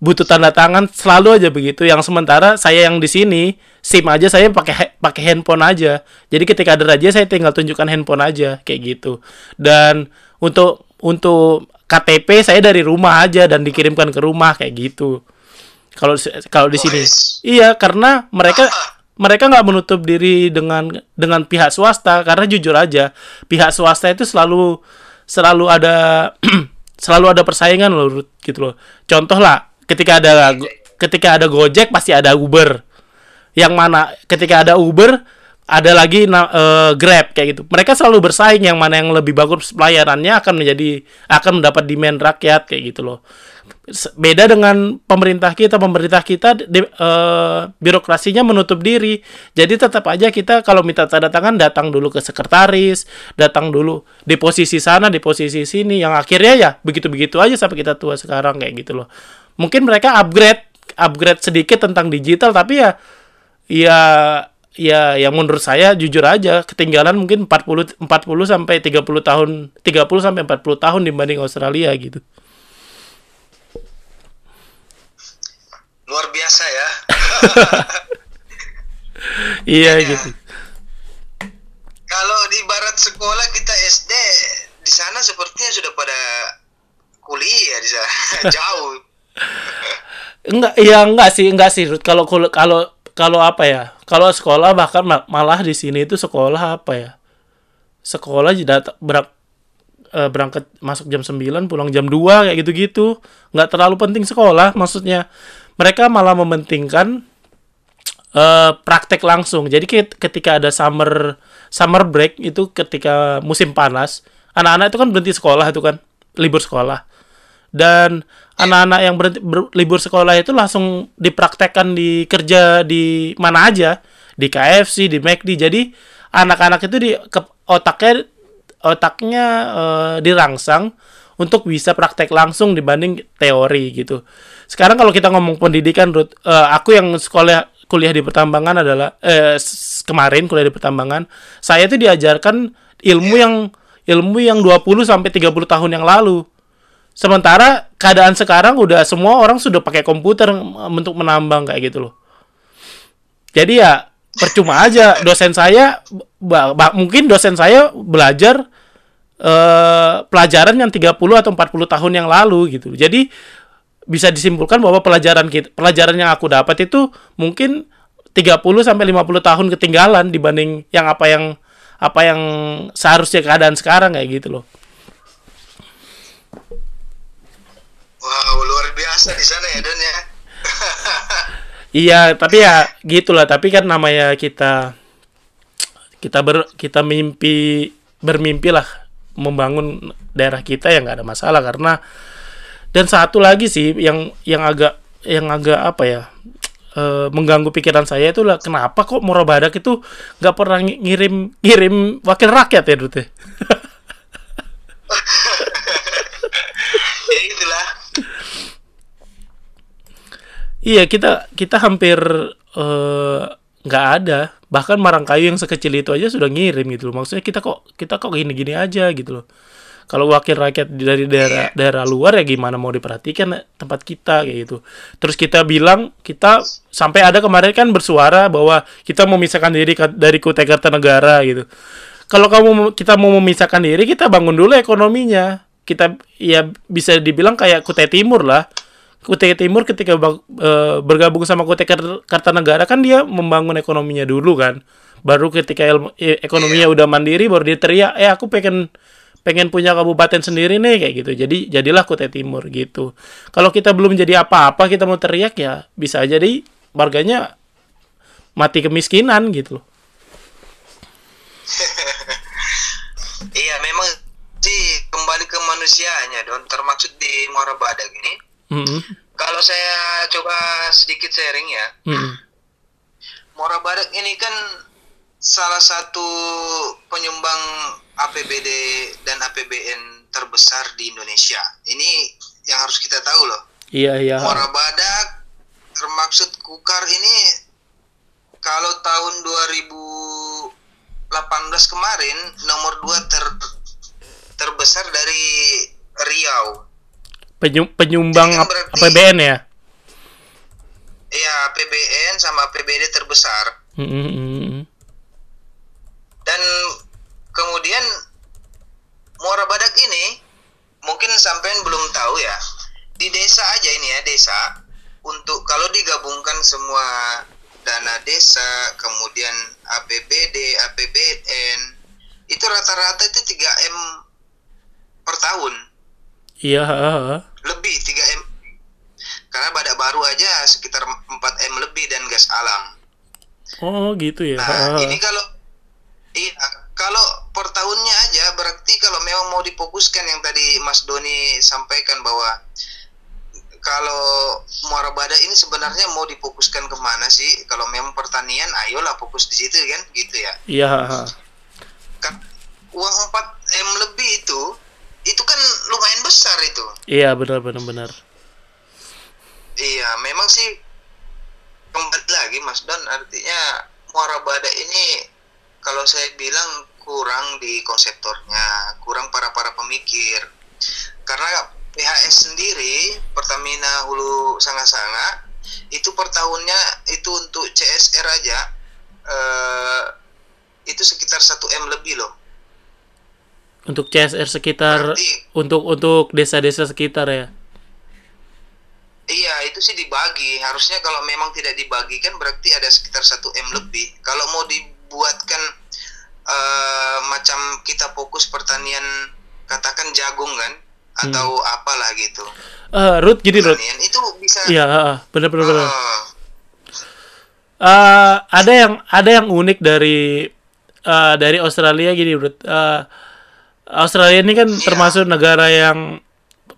butuh tanda tangan selalu aja begitu. Yang sementara saya yang di sini SIM aja saya pakai pakai handphone aja. Jadi ketika ada raja saya tinggal tunjukkan handphone aja kayak gitu. Dan untuk untuk KTP saya dari rumah aja dan dikirimkan ke rumah kayak gitu. Kalau kalau di sini. Wes. iya karena mereka mereka nggak menutup diri dengan dengan pihak swasta karena jujur aja pihak swasta itu selalu selalu ada selalu ada persaingan loh gitu loh. Contoh lah ketika ada ketika ada Gojek pasti ada Uber. Yang mana ketika ada Uber ada lagi uh, Grab kayak gitu. Mereka selalu bersaing yang mana yang lebih bagus pelayanannya akan menjadi akan mendapat demand rakyat kayak gitu loh. Beda dengan pemerintah kita, pemerintah kita di, uh, birokrasinya menutup diri. Jadi tetap aja kita kalau minta tanda tangan datang dulu ke sekretaris, datang dulu di posisi sana, di posisi sini yang akhirnya ya begitu-begitu aja sampai kita tua sekarang kayak gitu loh. Mungkin mereka upgrade upgrade sedikit tentang digital tapi ya ya ya yang menurut saya jujur aja ketinggalan mungkin 40 40 sampai 30 tahun 30 sampai 40 tahun dibanding Australia gitu. Luar biasa ya. iya ya. gitu. Kalau di barat sekolah kita SD di sana sepertinya sudah pada kuliah di sana jauh. enggak, iya enggak sih, enggak sih. Kalau kalau kalau apa ya? Kalau sekolah bahkan malah di sini itu sekolah apa ya? Sekolah jadi berak, e, berangkat masuk jam 9 pulang jam 2 kayak gitu-gitu. Nggak terlalu penting sekolah maksudnya. Mereka malah mementingkan uh, praktek langsung. Jadi ketika ada summer summer break itu ketika musim panas anak-anak itu kan berhenti sekolah itu kan libur sekolah dan anak-anak yang berhenti, ber, libur sekolah itu langsung dipraktekkan di kerja di mana aja. Di KFC di McD jadi anak-anak itu di ke, otaknya otaknya uh, dirangsang untuk bisa praktek langsung dibanding teori gitu. Sekarang kalau kita ngomong pendidikan Ruth, uh, aku yang sekolah kuliah di pertambangan adalah uh, kemarin kuliah di pertambangan saya itu diajarkan ilmu yang ilmu yang 20 sampai 30 tahun yang lalu Sementara keadaan sekarang udah semua orang sudah pakai komputer untuk menambang kayak gitu loh. Jadi ya percuma aja dosen saya mungkin dosen saya belajar uh, pelajaran yang 30 atau 40 tahun yang lalu gitu. Jadi bisa disimpulkan bahwa pelajaran kita pelajaran yang aku dapat itu mungkin 30 sampai 50 tahun ketinggalan dibanding yang apa yang apa yang seharusnya keadaan sekarang kayak gitu loh. Wow, di sana ya, ya. iya, tapi ya gitulah. Tapi kan namanya kita kita ber kita mimpi bermimpi lah membangun daerah kita ya nggak ada masalah karena dan satu lagi sih yang yang agak yang agak apa ya e, mengganggu pikiran saya itu lah kenapa kok Moro Badak itu nggak pernah ngirim ngirim wakil rakyat ya Dute? ya itulah Iya kita kita hampir eh, nggak uh, ada. Bahkan Marangkayu yang sekecil itu aja sudah ngirim gitu loh. Maksudnya kita kok kita kok gini-gini aja gitu loh. Kalau wakil rakyat dari daerah daerah luar ya gimana mau diperhatikan tempat kita kayak gitu. Terus kita bilang kita sampai ada kemarin kan bersuara bahwa kita memisahkan diri dari Kutai Kartanegara gitu. Kalau kamu kita mau memisahkan diri kita bangun dulu ekonominya. Kita ya bisa dibilang kayak Kutai Timur lah Kutai Timur ketika e, bergabung sama Kutai Kartanegara kan dia membangun ekonominya dulu kan. Baru ketika ilmu, e, ekonominya udah mandiri baru dia teriak, "Eh aku pengen pengen punya kabupaten sendiri nih kayak gitu." Jadi jadilah Kutai Timur gitu. Kalau kita belum jadi apa-apa kita mau teriak ya bisa jadi warganya mati kemiskinan gitu loh. iya, memang sih kembali ke manusianya don termaksud di Muara Badak ini Mm-hmm. Kalau saya coba sedikit sharing ya, mm-hmm. Muara Badak ini kan salah satu penyumbang APBD dan APBN terbesar di Indonesia. Ini yang harus kita tahu loh. Iya iya. Muara Badak termaksud Kukar ini kalau tahun 2018 kemarin nomor 2 ter terbesar dari Riau Penyum, penyumbang berarti, APBN ya? Iya, APBN sama APBD terbesar. Mm -hmm. Dan kemudian Muara Badak ini mungkin sampean belum tahu ya. Di desa aja ini ya, desa untuk kalau digabungkan semua dana desa, kemudian APBD, APBN, itu rata-rata itu 3M per tahun. Iya. Lebih 3 M. karena badak baru aja sekitar 4 m lebih dan gas alam Oh gitu ya. nah Ah. ini kalau iya kalau per tahunnya aja berarti kalau memang mau difokuskan yang tadi Mas Doni sampaikan bahwa kalau muara badak ini sebenarnya mau difokuskan ke mana sih kalau memang pertanian ayolah fokus di situ kan gitu ya Iya. kan uang 4 m lebih itu itu kan lumayan besar itu. Iya benar benar benar. iya memang sih kembali lagi Mas Don artinya muara badak ini kalau saya bilang kurang di konseptornya kurang para para pemikir. Karena PHS sendiri Pertamina Hulu Sanga-Sanga itu per tahunnya itu untuk CSR aja eh, itu sekitar 1 m lebih loh Untuk CSR sekitar Berarti- untuk untuk desa-desa sekitar ya. Iya itu sih dibagi harusnya kalau memang tidak dibagikan berarti ada sekitar 1 m lebih kalau mau dibuatkan eh, macam kita fokus pertanian katakan jagung kan atau apalah gitu Eh Ruth gini Ruth. pertanian itu bisa Iya, ah. benar benar benar. eh, Eh, ada yang ada yang unik dari eh, dari Australia gini, Bro. Eh, Australia ini kan termasuk negara yang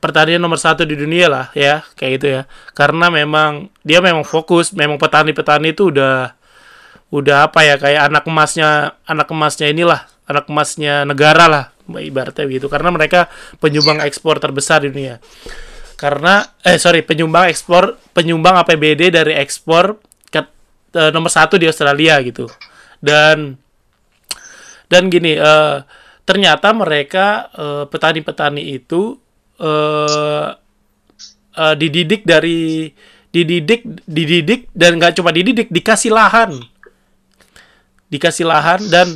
pertanian nomor satu di dunia lah, ya, kayak gitu ya. Karena memang dia memang fokus, memang petani-petani itu udah udah apa ya kayak anak emasnya anak emasnya inilah anak emasnya negara lah ibaratnya begitu. Karena mereka penyumbang ekspor terbesar di dunia. Karena eh sorry penyumbang ekspor penyumbang APBD dari ekspor ke eh, nomor satu di Australia gitu. Dan dan gini eh, ternyata mereka eh, petani-petani itu eh, eh, dididik dari dididik dididik dan nggak cuma dididik dikasih lahan. Dikasih lahan dan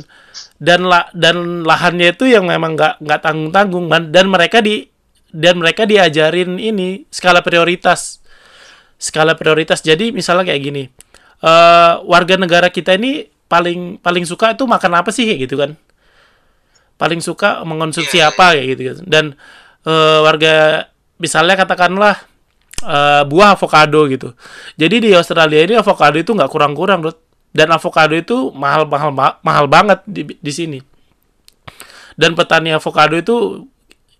dan la, dan lahannya itu yang memang nggak nggak tanggung tanggung dan, mereka di dan mereka diajarin ini skala prioritas. Skala prioritas. Jadi misalnya kayak gini eh warga negara kita ini paling paling suka itu makan apa sih gitu kan paling suka mengonsumsi Iya, apa kayak gitu kan dan eh, warga misalnya katakanlah eh, buah avocado gitu. Jadi di Australia ini avocado itu nggak kurang-kurang Ruth. dan avocado itu mahal mahal ma- mahal banget di di sini. Dan petani avocado itu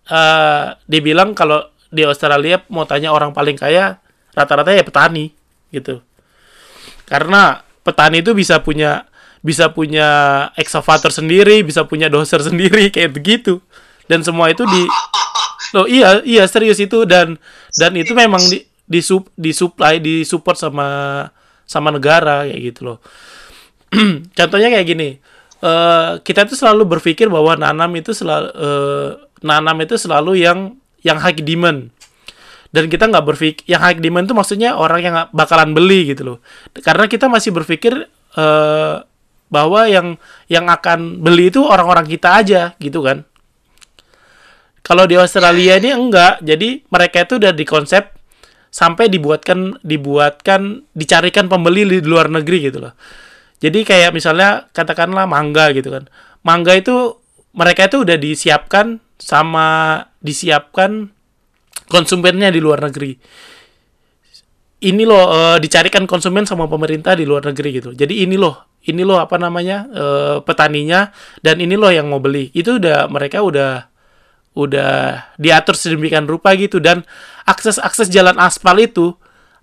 eh dibilang kalau di Australia mau tanya orang paling kaya rata-rata ya petani gitu. Karena petani itu bisa punya bisa punya excavator sendiri bisa punya doser sendiri kayak begitu. Dan semua itu di oh iya iya serius itu. Dan dan itu memang di di sup disuplai disupport sama sama negara kayak gitu loh. Contohnya kayak gini eh kita tuh selalu berpikir bahwa nanam itu selalu eh, nanam itu selalu yang yang high demand. Dan kita nggak berpikir yang high demand itu maksudnya orang yang bakalan beli gitu loh. Karena kita masih berpikir eh, bahwa yang yang akan beli itu orang-orang kita aja gitu kan. Kalau di Australia ini enggak. Jadi mereka itu udah dikonsep sampai dibuatkan dibuatkan dicarikan pembeli di luar negeri gitu loh. Jadi kayak misalnya katakanlah mangga gitu kan. Mangga itu mereka itu udah disiapkan sama disiapkan konsumennya di luar negeri ini loh eh, dicarikan konsumen sama pemerintah di luar negeri gitu. Jadi ini loh, ini loh apa namanya eh, petaninya dan ini loh yang mau beli. Itu udah mereka udah udah diatur sedemikian rupa gitu dan akses akses jalan aspal itu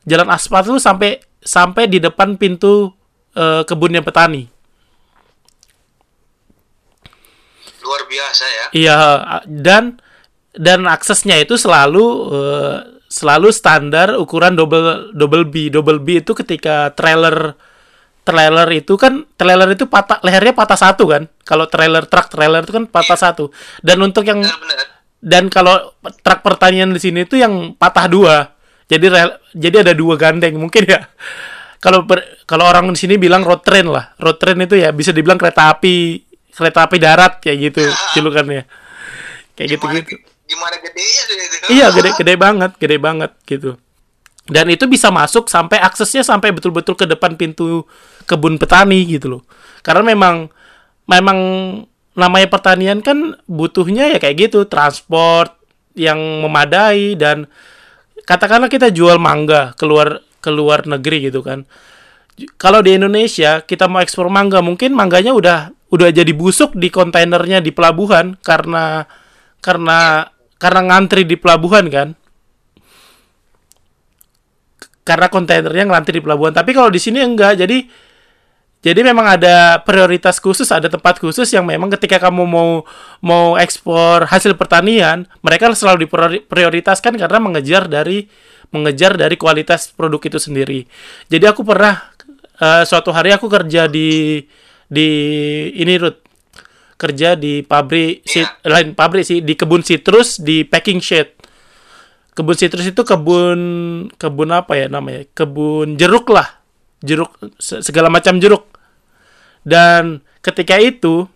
jalan aspal itu sampai sampai di depan pintu eh, kebunnya petani. luar biasa ya Iya dan dan aksesnya itu selalu eh, selalu standar ukuran double double B. Double B itu ketika trailer trailer itu kan trailer itu patah lehernya patah satu kan. Kalau trailer truk trailer itu kan patah satu. Dan untuk yang benar-benar dan kalau truk pertanian di sini itu yang patah dua. Jadi rel- jadi ada dua gandeng mungkin ya. Kalau per- kalau orang di sini bilang road train lah. Road train itu ya bisa dibilang kereta api kereta api darat kayak gitu julukannya. Kayak gitu-gitu. Gimana gedenya tuh itu Iya, gede gede banget, gede banget gitu. Dan itu bisa masuk sampai aksesnya sampai betul-betul ke depan pintu kebun petani gitu loh. Karena memang memang namanya pertanian kan butuhnya ya kayak gitu, transport yang memadai dan katakanlah kita jual mangga keluar keluar negeri gitu kan kalau di Indonesia kita mau ekspor mangga mungkin mangganya udah udah jadi busuk di kontainernya di pelabuhan karena karena karena ngantri di pelabuhan kan? Karena kontainernya ngantri di pelabuhan. Tapi kalau di sini enggak. Jadi jadi memang ada prioritas khusus ada tempat khusus yang memang ketika kamu mau mau ekspor hasil pertanian mereka selalu diprioritaskan karena mengejar dari mengejar dari kualitas produk itu sendiri. Jadi aku pernah uh, suatu hari aku kerja di di ini Ruth kerja di pabrik yeah. si, lain pabrik sih di kebun citrus di packing shed. Kebun citrus itu kebun kebun apa ya namanya? Kebun jeruk lah. Jeruk segala macam jeruk. Dan ketika itu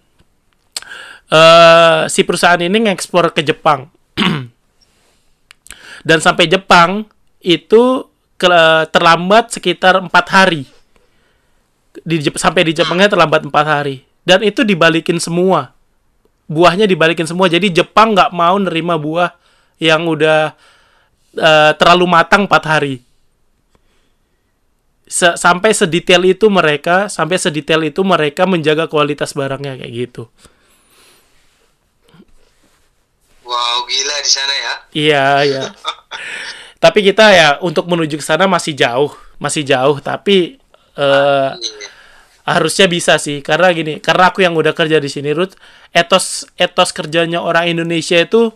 uh, si perusahaan ini ngekspor ke Jepang. Dan sampai Jepang itu ke, terlambat sekitar empat hari. Di sampai di Jepangnya terlambat empat hari dan itu dibalikin semua. Buahnya dibalikin semua. Jadi Jepang nggak mau nerima buah yang udah uh, terlalu matang empat hari. Se sampai sedetail itu mereka sampai sedetail itu mereka menjaga kualitas barangnya kayak gitu. Wow gila di sana ya. Iya iya. Tapi kita ya untuk menuju ke sana masih jauh. Masih jauh tapi uh, harusnya bisa sih karena gini karena aku yang udah kerja di sini Ruth etos etos kerjanya orang Indonesia itu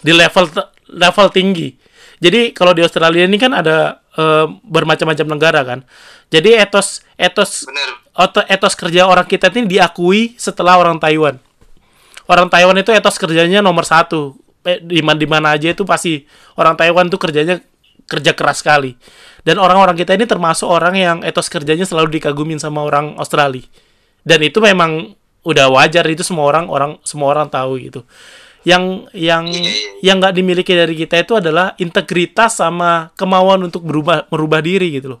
di level level tinggi. Jadi kalau di Australia ini kan ada uh, bermacam-macam negara kan. Jadi etos etos Bener. etos kerja orang kita ini diakui setelah orang Taiwan. Orang Taiwan itu etos kerjanya nomor satu. Eh, di mana aja itu pasti orang Taiwan tuh kerjanya kerja keras sekali dan orang-orang kita ini termasuk orang yang etos kerjanya selalu dikagumin sama orang Australia. Dan itu memang udah wajar itu semua orang orang semua orang tahu gitu. Yang yang iya, iya, iya. yang nggak dimiliki dari kita itu adalah integritas sama kemauan untuk berubah merubah diri gitu loh.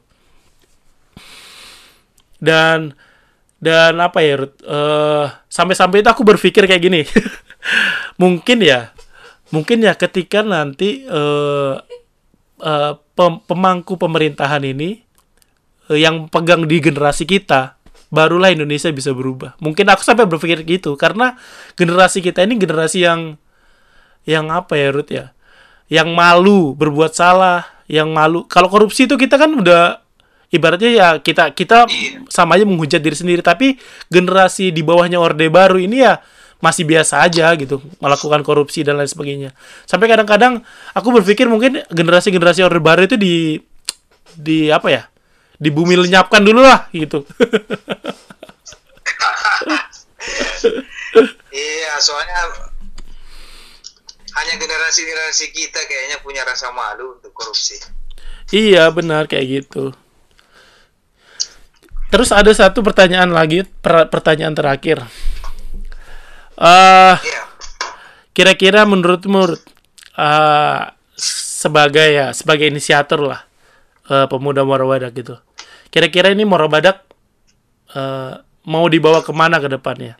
Dan dan apa ya uh, sampai-sampai itu aku berpikir kayak gini mungkin ya mungkin ya ketika nanti uh, uh, pemangku pemerintahan ini uh, yang pegang di generasi kita barulah Indonesia bisa berubah. Mungkin aku sampai berpikir gitu karena generasi kita ini generasi yang yang apa ya Ruth ya? Yang malu berbuat salah, yang malu. Kalau korupsi itu kita kan udah ibaratnya ya kita kita sama aja menghujat diri sendiri tapi generasi di bawahnya Orde Baru ini ya masih biasa aja gitu melakukan korupsi dan lain sebagainya. Sampai kadang-kadang aku berpikir mungkin generasi-generasi orde baru itu di di apa ya di bumi lenyapkan dulu lah gitu. Iya soalnya hanya generasi-generasi kita kayaknya punya rasa malu untuk korupsi. Iya benar kayak gitu. Terus ada satu pertanyaan lagi pertanyaan terakhir Uh, kira-kira menurutmu uh, sebagai ya sebagai inisiator lah uh, pemuda Morabadak gitu. Kira-kira ini Morabadak uh, mau dibawa ke mana ke depannya?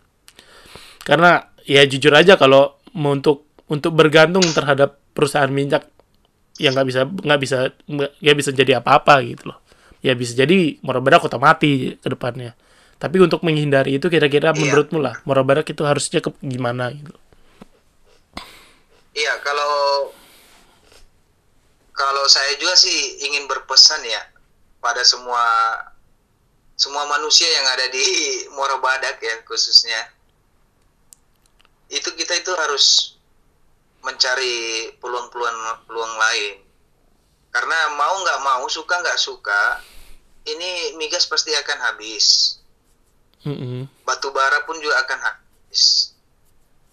Karena ya jujur aja kalau mau untuk untuk bergantung terhadap perusahaan minyak yang nggak bisa nggak bisa nggak bisa jadi apa-apa gitu loh. Ya bisa jadi Morabadak kota mati ke depannya. Tapi untuk menghindari itu kira-kira iya. menurutmu lah, Morabarak itu harusnya ke gimana gitu? Iya, kalau kalau saya juga sih ingin berpesan ya pada semua semua manusia yang ada di Morabadak ya khususnya itu kita itu harus mencari peluang-peluang peluang lain karena mau nggak mau suka nggak suka ini migas pasti akan habis Mm-hmm. Batu bara pun juga akan habis.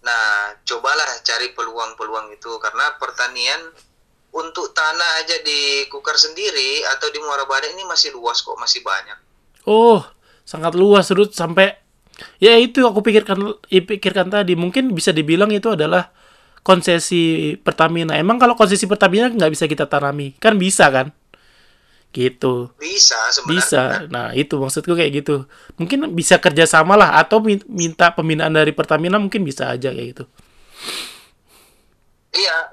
Nah, cobalah cari peluang-peluang itu karena pertanian untuk tanah aja di Kukar sendiri atau di Muara Bada ini masih luas kok, masih banyak. Oh, sangat luas Ruth sampai ya itu aku pikirkan pikirkan tadi mungkin bisa dibilang itu adalah konsesi Pertamina. Emang kalau konsesi Pertamina nggak bisa kita tanami? Kan bisa kan? Gitu. Bisa sebenarnya. Bisa. Nah itu maksudku kayak gitu. Mungkin bisa kerjasama lah atau minta pembinaan dari Pertamina mungkin bisa aja kayak gitu. Iya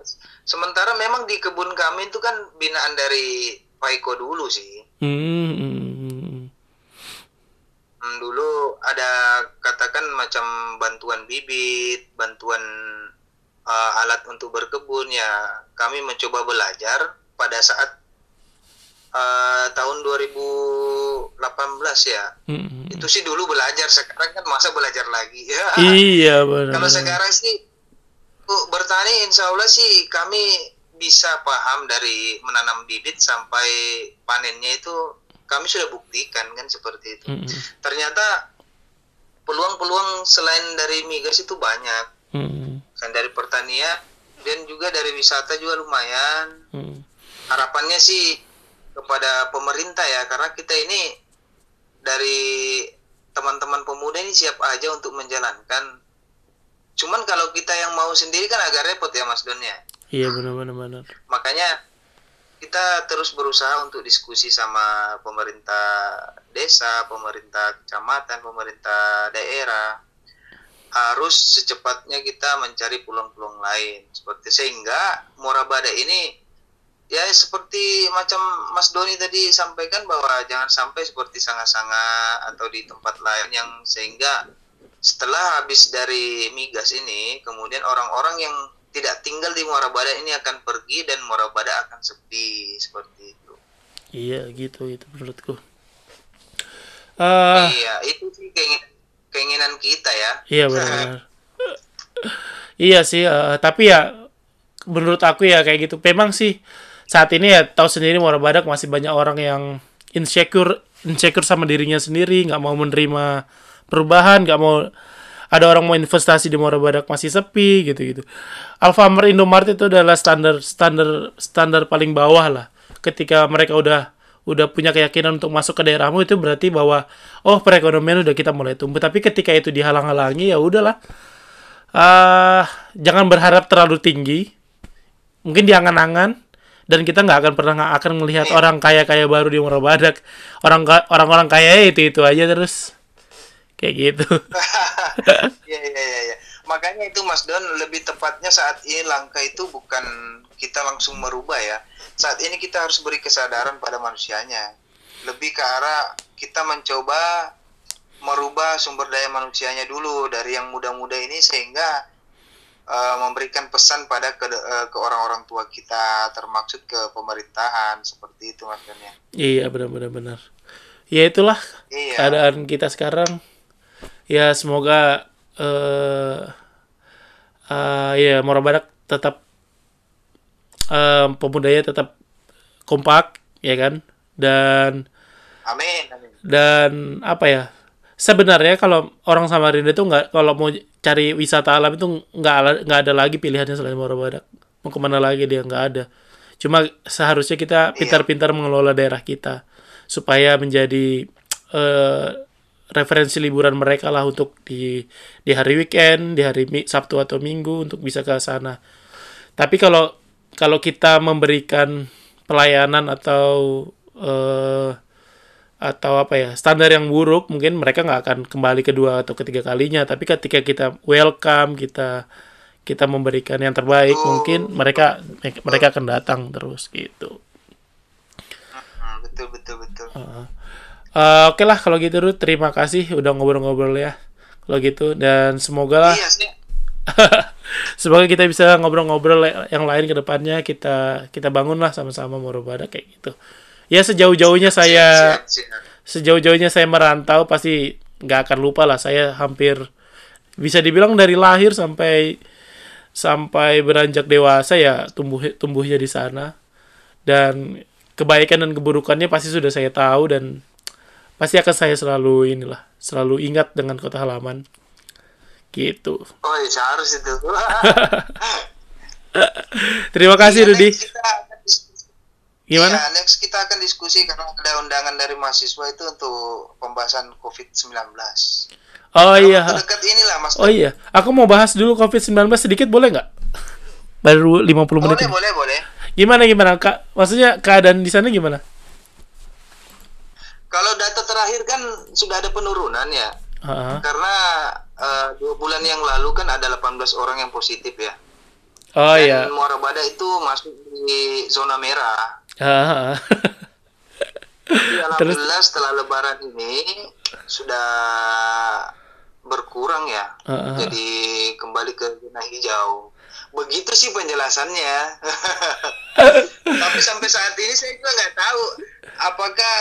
sementara memang di kebun kami itu kan binaan dari Pak Eko dulu sih. Hmm, hmm, hmm. Hmm, dulu ada katakan macam bantuan bibit, bantuan uh, alat untuk berkebun ya. Kami mencoba belajar pada saat uh, tahun 2018 ya. Hmm. Itu sih dulu belajar, sekarang kan masa belajar lagi. Iya benar. Kalau sekarang sih bertani insya Allah sih kami bisa paham dari menanam bibit sampai panennya itu kami sudah buktikan kan seperti itu. Hmm, Ternyata peluang-peluang selain dari migas itu banyak. hmm, Selain dari pertanian dan juga dari wisata juga lumayan. hmm. Harapannya sih kepada pemerintah ya karena kita ini dari teman-teman pemuda ini siap aja untuk menjalankan. Cuman kalau kita yang mau sendiri kan agak repot ya Mas Don ya. Iya benar benar benar. Makanya kita terus berusaha untuk diskusi sama pemerintah desa, pemerintah kecamatan, pemerintah daerah. Harus secepatnya kita mencari peluang-peluang lain. Seperti sehingga Morabada ini ya seperti macam Mas Doni tadi sampaikan bahwa jangan sampai seperti sanga-sanga atau di tempat lain yang sehingga setelah habis dari migas ini kemudian orang-orang yang tidak tinggal di Muara Bada ini akan pergi dan Muara Bada akan sepi seperti itu. Iya gitu itu menurutku. Ah Iya, itu sih keinginan, keinginan kita ya. iya benar. iya sih eh, tapi ya menurut aku ya kayak gitu. Memang sih saat ini ya tahu sendiri Muara Badak masih banyak orang yang insecure insecure sama dirinya sendiri, nggak mau menerima perubahan, nggak mau ada orang mau investasi di Muara Badak masih sepi gitu-gitu. Alfamart Indomaret itu adalah standar standar standar paling bawah lah. Ketika mereka udah udah punya keyakinan untuk masuk ke daerahmu itu berarti bahwa oh perekonomian udah kita mulai tumbuh. Tapi ketika itu dihalang-halangi ya udahlah. ah jangan berharap terlalu tinggi. Mungkin di angan-angan dan kita nggak akan pernah nggak akan melihat orang kaya-kaya baru di Muara Badak. Orang orang-orang kaya itu itu aja terus kayak gitu. Iya, iya, iya. Ya. Makanya itu Mas Don lebih tepatnya saat ini langkah itu bukan kita langsung merubah ya. Saat ini kita harus beri kesadaran pada manusianya. Lebih ke arah kita mencoba merubah sumber daya manusianya dulu dari yang muda-muda ini sehingga uh, memberikan pesan pada ke, uh, ke orang-orang tua kita termaksud ke pemerintahan seperti itu Mas ya. Iya benar-benar benar. Ya itulah Iya. keadaan kita sekarang. Ya semoga eh eh, ya Muara Badak tetap eh pemudanya tetap kompak ya kan dan Amin. amin. dan apa ya sebenarnya kalau orang Samarinda itu nggak kalau mau cari wisata alam itu nggak nggak ada lagi pilihannya selain Muara Badak mau ke mana lagi dia nggak ada. Cuma seharusnya kita pintar-pintar mengelola daerah kita supaya menjadi eh, referensi liburan mereka lah untuk di di hari weekend di hari Sabtu atau Minggu untuk bisa ke sana. Tapi kalau kalau kita memberikan pelayanan atau eh, atau apa ya standar yang buruk mungkin mereka nggak akan kembali kedua atau ketiga kalinya. Tapi ketika kita welcome kita kita memberikan yang terbaik mungkin mereka mereka akan datang terus gitu. Hmm, betul betul betul. Eh, oke lah kalau gitu Ruth. Terima kasih udah ngobrol-ngobrol ya kalau gitu. Dan semoga lah Iya semoga kita bisa ngobrol-ngobrol yang lain ke depannya. Kita kita bangun lah sama-sama Morobada kayak gitu ya sejauh-jauhnya saya sejauh-jauhnya saya merantau pasti nggak akan lupa lah. Saya hampir bisa dibilang dari lahir sampai sampai beranjak dewasa ya tumbuh tumbuhnya di sana. Dan kebaikan dan keburukannya pasti sudah saya tahu dan pasti akan saya selalu inilah selalu ingat dengan kota halaman. Gitu. Oh, iya, harus itu. terima kasih Iya, Rudi. kita. Gimana Iya, next kita akan diskusi karena ada undangan dari mahasiswa itu untuk pembahasan COVID-19. oh iya Dekat inilah Mas. oh iya aku mau bahas dulu covid 19 sedikit boleh nggak baru 50 menit boleh, ini. boleh, boleh. Gimana gimana kak? Maksudnya keadaan di sana gimana? Kalau data terakhir kan sudah ada penurunan ya. Heeh. Karena eh, dua bulan yang lalu kan ada 18 orang yang positif ya. Oh Dan iya. Muara Bada itu masuk di zona merah. Ah, Terus? alhamdulillah setelah lebaran ini sudah berkurang ya. ah, ah. Jadi kembali ke zona hijau. Begitu sih penjelasannya. Tapi sampai saat ini saya juga nggak tahu apakah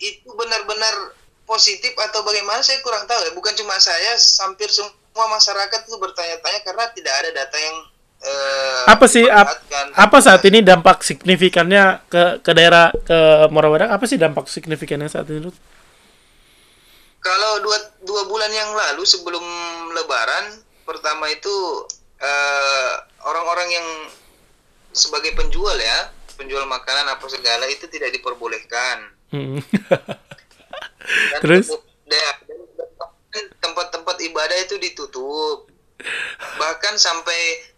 itu benar-benar positif atau bagaimana saya kurang tahu ya. Bukan cuma saya, hampir semua masyarakat itu bertanya-tanya karena tidak ada data yang eh, apa sih ap- apa saat ini dampak signifikannya ke ke daerah ke Muara Badak apa sih dampak signifikannya saat ini Rut? Kalau dua, dua bulan yang lalu sebelum Lebaran, pertama itu eh, orang-orang yang sebagai penjual ya, penjual makanan apa segala itu tidak diperbolehkan. Hmm. Dan Terus? tempat-tempat ibadah itu ditutup. Bahkan sampai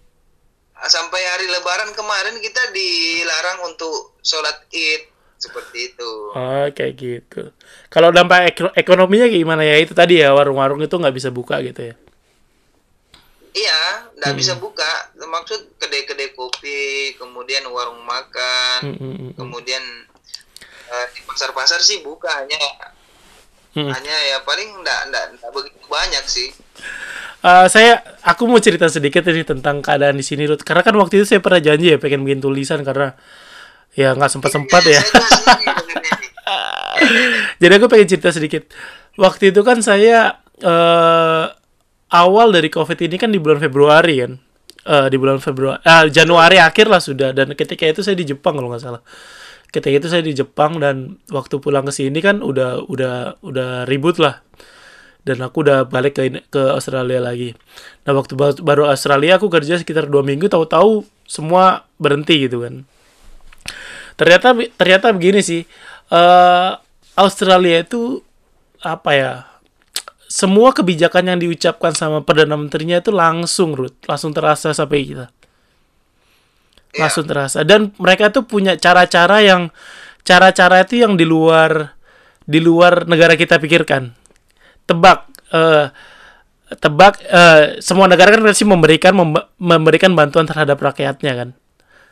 sampai hari Lebaran kemarin kita dilarang untuk sholat Id seperti itu. Oh, kayak gitu. Kalau dampak ek- ekonominya gimana ya? Itu tadi ya warung-warung itu nggak bisa buka gitu ya. Iya, nggak Hmm. bisa buka. Maksud kedai-kedai kopi, kemudian warung makan, Hmm, hmm, hmm, kemudian eh, di pasar-pasar sih buka hanya hmm. hanya ya paling nggak nggak begitu banyak sih. Eh, saya aku mau cerita sedikit ini tentang keadaan di sini Ruth. Karena kan waktu itu saya pernah janji ya pengen bikin tulisan karena ya nggak sempat sempat ya. Senang dengan ini. Jadi aku pengen cerita sedikit. Waktu itu kan saya eh awal dari COVID ini kan di bulan Februari kan. Eh di bulan Februari, ah, Januari akhir lah sudah. Dan ketika itu saya di Jepang kalau nggak salah. Ketika itu saya di Jepang dan waktu pulang ke sini kan udah udah udah ribut lah. Dan aku udah balik ke ke Australia lagi. Nah waktu ba- baru Australia aku kerja sekitar dua minggu tahu-tahu semua berhenti gitu kan. Ternyata ternyata begini sih eh Australia itu apa ya semua kebijakan yang diucapkan sama perdana menterinya itu langsung Ruth langsung terasa sampai kita. Iya. langsung terasa. Dan mereka tuh punya cara-cara yang cara-cara itu yang di luar di luar negara kita pikirkan tebak eh tebak eh, semua negara kan pasti memberikan mem- memberikan bantuan terhadap rakyatnya kan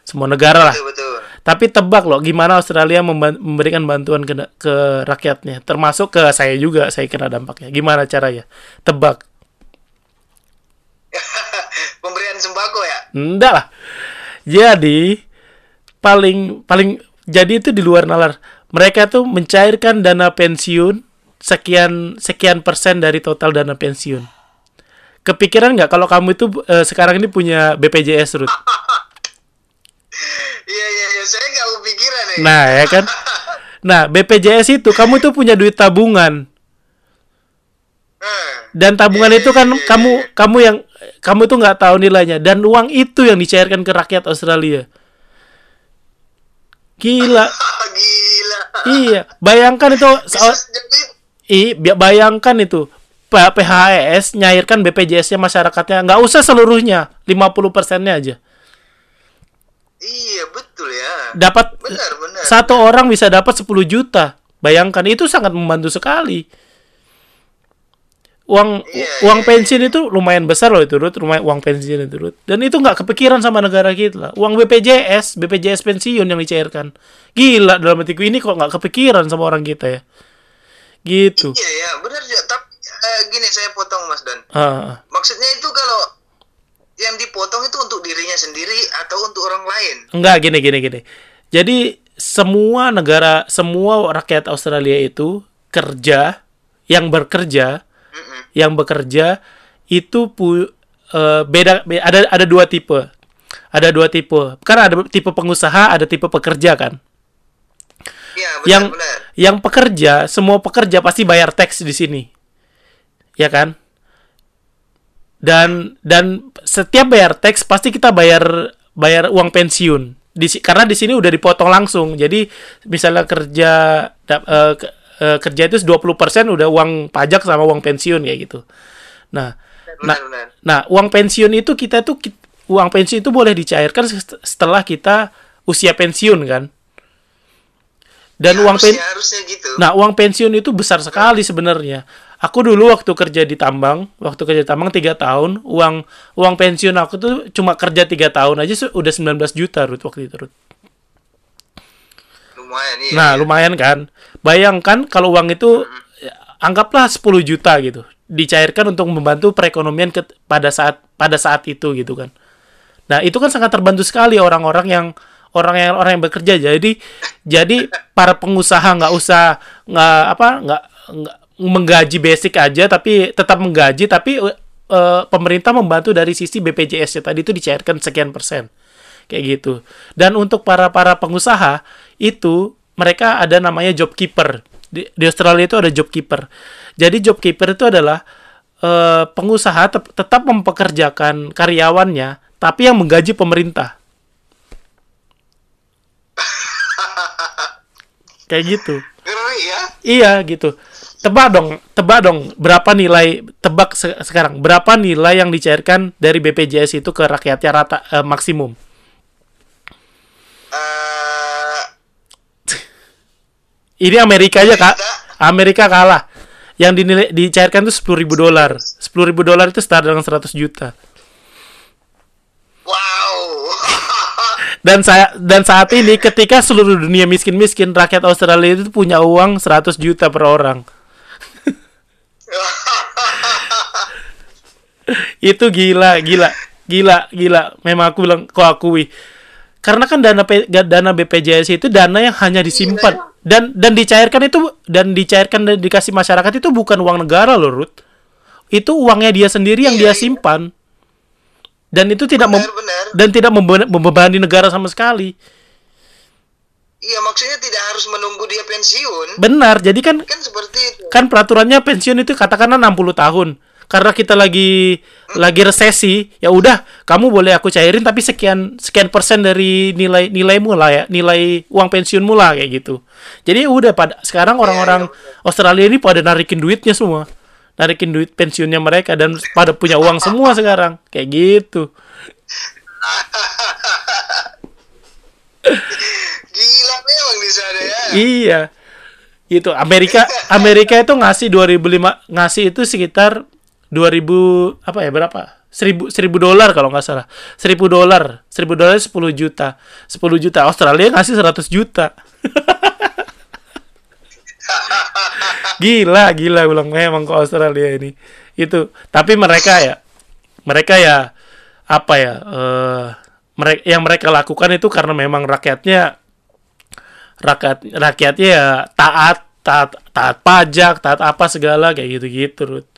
semua negara lah Betul betul. tapi tebak loh gimana Australia memberikan bantuan ke, ke rakyatnya, termasuk ke saya juga, saya kena dampaknya. Gimana caranya? Tebak. Pemberian sembako ya. Enggak lah. Jadi paling paling jadi itu di luar nalar. Mereka tuh mencairkan dana pensiun sekian sekian persen dari total dana pensiun. Kepikiran nggak kalau kamu itu eh, sekarang ini punya BPJS Ruth? Iya iya iya, saya nggak kepikiran nih. Nah, ya kan? Nah, BPJS itu kamu tuh punya duit tabungan. Hmm. Dan tabungan Iya, itu kan iya, iya, kamu kamu yang kamu tuh nggak tahu nilainya dan uang itu yang dicairkan ke rakyat Australia. Gila. Gila. iya, bayangkan itu Bisa soal jadi i bayangkan itu PHS nyairkan BPJS-nya masyarakatnya nggak usah seluruhnya, 50 persennya aja. Iya betul ya. Dapat Benar benar. satu orang bisa dapat 10 juta. Bayangkan itu sangat membantu sekali. Uang Iya, uang iya, pensiun itu lumayan besar loh itu Ruth, lumayan uang pensiun itu Ruth. Dan itu nggak kepikiran sama negara kita. Uang BPJS, BPJS pensiun yang dicairkan. Gila dalam hatiku ini kok nggak kepikiran sama orang kita ya. Gitu. Iya ya benar juga. Tapi eh, gini saya potong Mas Dan. Ah, Maksudnya itu kalau yang dipotong itu untuk dirinya sendiri atau untuk orang lain? Enggak gini gini gini. Jadi semua negara, semua rakyat Australia itu kerja yang bekerja, Mm-mm. yang bekerja itu pu, eh, beda be- ada ada dua tipe. Ada dua tipe. Karena ada tipe pengusaha, ada tipe pekerja kan. Benar yang benar. yang pekerja, semua pekerja pasti bayar teks di sini. Ya kan? Dan dan setiap bayar teks pasti kita bayar bayar uang pensiun. Di karena di sini udah dipotong langsung. Jadi misalnya kerja da- eh, ke- eh, kerja itu 20% udah uang pajak sama uang pensiun kayak gitu. Nah, nah Benar benar. Nah, uang pensiun itu kita tuh uang pensiun itu boleh dicairkan set- setelah kita usia pensiun kan. Dan uang pen harusnya, harusnya gitu. Nah, uang pensiun itu besar sekali sebenarnya. aku dulu waktu kerja di tambang, waktu kerja di tambang tiga tahun, uang uang pensiun aku tuh cuma kerja tiga tahun aja udah 19 juta Rut waktu itu Rut. lumayan iya. Nah, lumayan kan. Bayangkan kalau uang itu ya, anggaplah 10 juta gitu, dicairkan untuk membantu perekonomian ke, pada saat pada saat itu gitu kan. Nah, itu kan sangat terbantu sekali orang-orang yang orang yang orang yang bekerja. Jadi jadi para pengusaha nggak usah nggak apa nggak menggaji basic aja tapi tetap menggaji tapi eh, pemerintah membantu dari sisi BPJS ya tadi itu dicairkan sekian persen kayak gitu. Dan untuk para para pengusaha itu mereka ada namanya job keeper. Di, di Australia itu ada job keeper. Jadi job keeper itu adalah eh, pengusaha tep- tetap mempekerjakan karyawannya tapi yang menggaji pemerintah. Kayak gitu. ngeri ya Iya gitu. Tebak dong, tebak dong berapa nilai tebak se- sekarang berapa nilai yang dicairkan dari BPJS itu ke rakyatnya rata eh, maksimum. Eh, Ini Amerika aja kak. Amerika kalah. Yang dinilai dicairkan itu sepuluh ribu dolar. Sepuluh ribu dolar itu setara dengan 100 juta. wow Dan saya dan saat ini ketika seluruh dunia miskin-miskin, rakyat Australia itu punya uang 100 juta per orang. itu gila, gila, gila, gila. Memang aku bilang, kok akui. Karena kan dana P- dana BPJS itu dana yang hanya disimpan dan dan dicairkan itu dan dicairkan dan dikasih masyarakat itu bukan uang negara loh, Ruth. Itu uangnya dia sendiri yang Iya, dia iya. simpan. Dan itu tidak mem- benar benar dan tidak membe- membebani negara sama sekali. iya maksudnya tidak harus menunggu dia pensiun Benar. Jadi kan kan seperti itu kan peraturannya pensiun itu katakanlah 60 tahun. Karena kita lagi lagi resesi, ya udah kamu boleh aku cairin tapi sekian sekian persen dari nilai nilaimu lah ya, nilai uang pensiunmu lah kayak gitu. Jadi udah pada sekarang orang-orang Australia ini pada narikin duitnya semua. Narikin duit pensiunnya mereka dan pada punya uang semua sekarang. Kayak gitu. gila memang di sana ya Iya. Itu Amerika Amerika itu ngasih 2005 ngasih itu sekitar 2000 apa ya berapa? 1000 1000 dolar kalau nggak salah. 1000 dolar. 1000 dolar 10 juta. 10 juta. Australia ngasih 100 juta. gila, gila bilang memang ke Australia ini. Itu. Tapi mereka ya mereka ya apa ya? eh mereka yang mereka lakukan itu karena memang rakyatnya rakyat rakyatnya ya taat taat taat pajak taat apa segala kayak gitu gitu Ruth.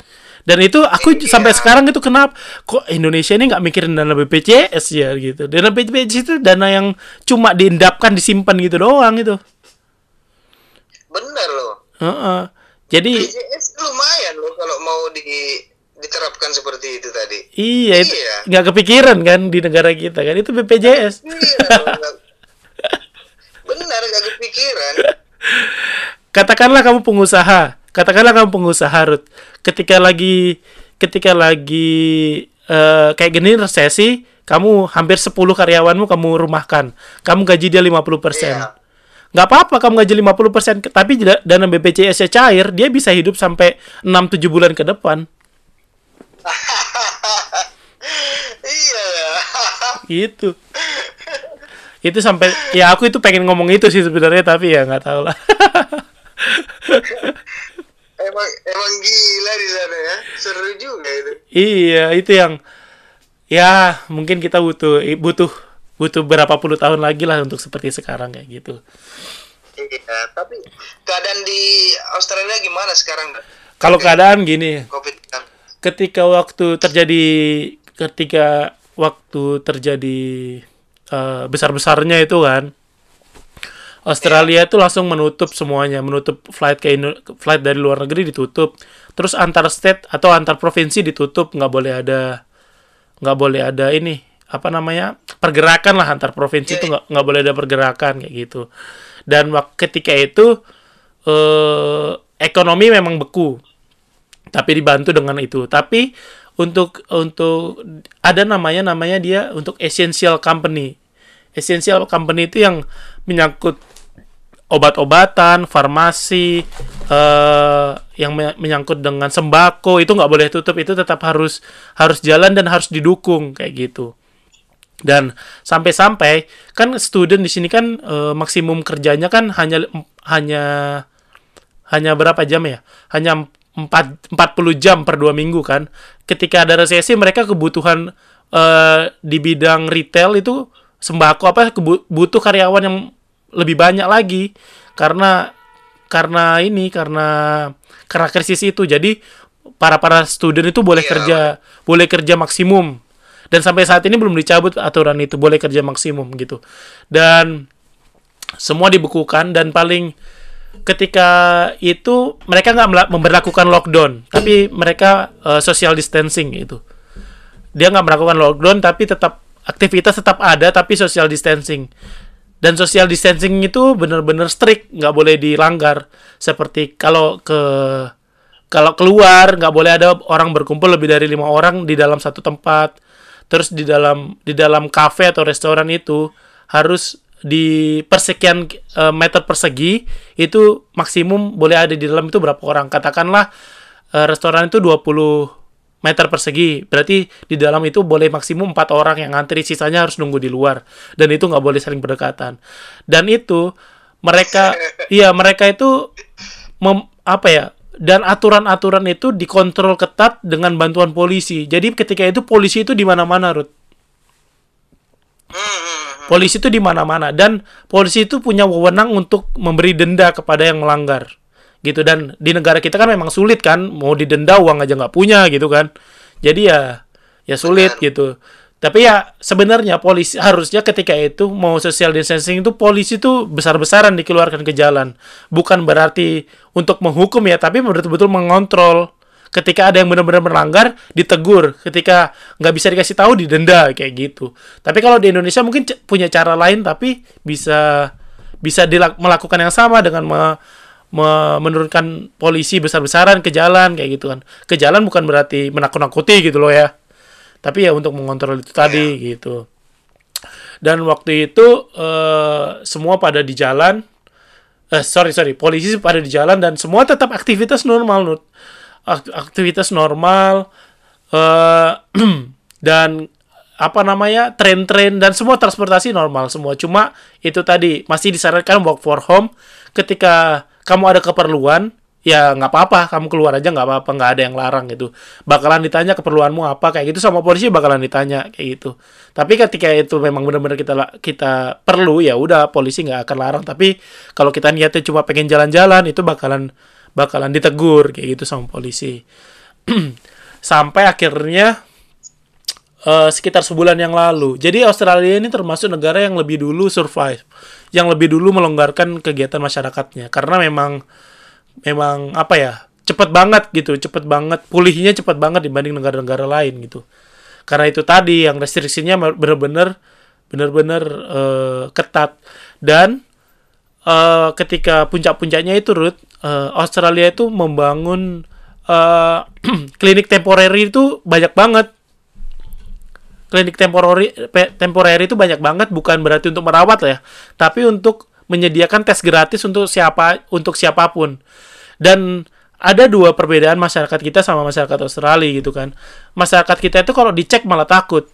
dan itu aku Iya. sampai sekarang itu kenapa kok Indonesia ini nggak mikirin dana BPJS ya gitu dana BPJS itu dana yang cuma diendapkan disimpan gitu doang itu benar loh Heeh. jadi BPJS lumayan loh kalau mau di diterapkan seperti itu tadi. Iya itu Iya. nggak kepikiran kan di negara kita kan? Itu BPJS iya nggak- benar gak kepikiran. Katakanlah kamu pengusaha. Katakanlah kamu pengusaha Ruth. Ketika lagi ketika lagi eh, kayak gini resesi kamu hampir 10 karyawanmu kamu rumahkan. Kamu gaji dia 50% Iya. Nggak apa-apa kamu gaji 50% tapi da- dana BPJS nya cair dia bisa hidup sampai 6-7 bulan ke depan. Iya ya. Gitu. Itu sampai ya aku itu pengen ngomong itu sih sebenarnya tapi ya nggak tahu lah. Emang emang gila di sana ya. Seru juga itu. Iya, itu yang ya mungkin kita butuh butuh butuh berapa puluh tahun lagi lah untuk seperti sekarang kayak gitu. iya tapi keadaan di Australia gimana sekarang Kalau keadaan gini, covid ketika waktu terjadi ketika waktu terjadi eh, besar-besarnya itu kan Australia itu langsung menutup semuanya, menutup flight ke Indo- flight dari luar negeri ditutup. Terus antar state atau antar provinsi ditutup, nggak boleh ada nggak boleh ada ini apa namanya pergerakan lah antar provinsi itu nggak nggak boleh ada pergerakan kayak gitu. Dan ketika itu eh, ekonomi memang beku, tapi dibantu dengan itu. Tapi untuk untuk ada namanya namanya dia untuk essential company. Essential company itu yang menyangkut obat-obatan, farmasi, eh yang me- menyangkut dengan sembako itu nggak boleh tutup itu tetap harus harus jalan dan harus didukung kayak gitu dan sampai-sampai kan student di sini kan eh, maksimum kerjanya kan hanya hanya hanya berapa jam ya? Hanya 4, 40 jam per dua minggu kan. Ketika ada resesi mereka kebutuhan eh, di bidang retail itu sembako apa butuh karyawan yang lebih banyak lagi. Karena karena ini karena karena krisis itu. Jadi para para student itu boleh Iya. kerja boleh kerja maksimum dan sampai saat ini belum dicabut aturan itu boleh kerja maksimum gitu. Dan semua dibekukan dan paling ketika itu mereka nggak memberlakukan lockdown tapi mereka eh, social distancing gitu. Dia nggak melakukan lockdown tapi tetap aktivitas tetap ada tapi social distancing. Dan social distancing itu benar-benar strict nggak boleh dilanggar. Seperti kalau ke kalau keluar nggak boleh ada orang berkumpul lebih dari lima orang di dalam satu tempat terus di dalam di dalam kafe atau restoran itu harus di persekian eh, meter persegi itu maksimum boleh ada di dalam itu berapa orang. Katakanlah eh, restoran itu 20 meter persegi berarti di dalam itu boleh maksimum empat orang yang ngantri sisanya harus nunggu di luar. Dan itu nggak boleh saling berdekatan. Dan itu mereka iya mereka itu mem- apa ya dan aturan-aturan itu dikontrol ketat dengan bantuan polisi jadi ketika itu polisi itu di mana-mana Ruth hmm. polisi itu di mana-mana dan polisi itu punya wewenang untuk memberi denda kepada yang melanggar gitu dan di negara kita kan memang sulit kan mau didenda uang aja nggak punya gitu kan jadi ya ya sulit Benar. gitu tapi ya sebenarnya polisi harusnya ketika itu mau social distancing itu polisi itu besar-besaran dikeluarkan ke jalan. Bukan berarti untuk menghukum ya tapi betul-betul mengontrol. Ketika ada yang benar-benar melanggar ditegur. Ketika nggak bisa dikasih tahu didenda kayak gitu. Tapi kalau di Indonesia mungkin punya cara lain tapi bisa bisa melakukan yang sama dengan me- me- menurunkan polisi besar-besaran ke jalan kayak gitu kan. Ke jalan bukan berarti menakut-nakuti gitu loh ya tapi ya untuk mengontrol itu tadi gitu. Dan waktu itu eh, semua pada di jalan eh sorry sorry polisi pada di jalan dan semua tetap aktivitas normal Nut. Ak- aktivitas normal eh dan apa namanya tren-tren dan semua transportasi normal semua. Cuma itu tadi masih disarankan work for home ketika kamu ada keperluan ya nggak apa-apa. Kamu keluar aja nggak apa-apa. Nggak ada yang larang gitu. Bakalan ditanya keperluanmu apa kayak gitu. Sama polisi bakalan ditanya kayak gitu. Tapi ketika itu memang benar-benar kita kita perlu ya udah polisi nggak akan larang. Tapi kalau kita niatnya cuma pengen jalan-jalan itu bakalan bakalan ditegur kayak gitu sama polisi. Sampai akhirnya eh, sekitar sebulan yang lalu. Jadi Australia ini termasuk negara yang lebih dulu survive, yang lebih dulu melonggarkan kegiatan masyarakatnya. Karena memang memang apa ya cepet banget gitu, cepet banget pulihnya cepet banget dibanding negara-negara lain gitu. Karena itu tadi yang restriksinya bener-bener bener-bener eh, ketat. Dan eh, ketika puncak-puncaknya itu Ruth, eh, Australia itu membangun eh, klinik temporary itu banyak banget. Klinik temporary temporary itu banyak banget bukan berarti untuk merawat ya. Tapi untuk menyediakan tes gratis untuk siapa untuk siapa pun. Dan ada dua perbedaan masyarakat kita sama masyarakat Australia gitu kan. Masyarakat kita itu kalau dicek malah takut.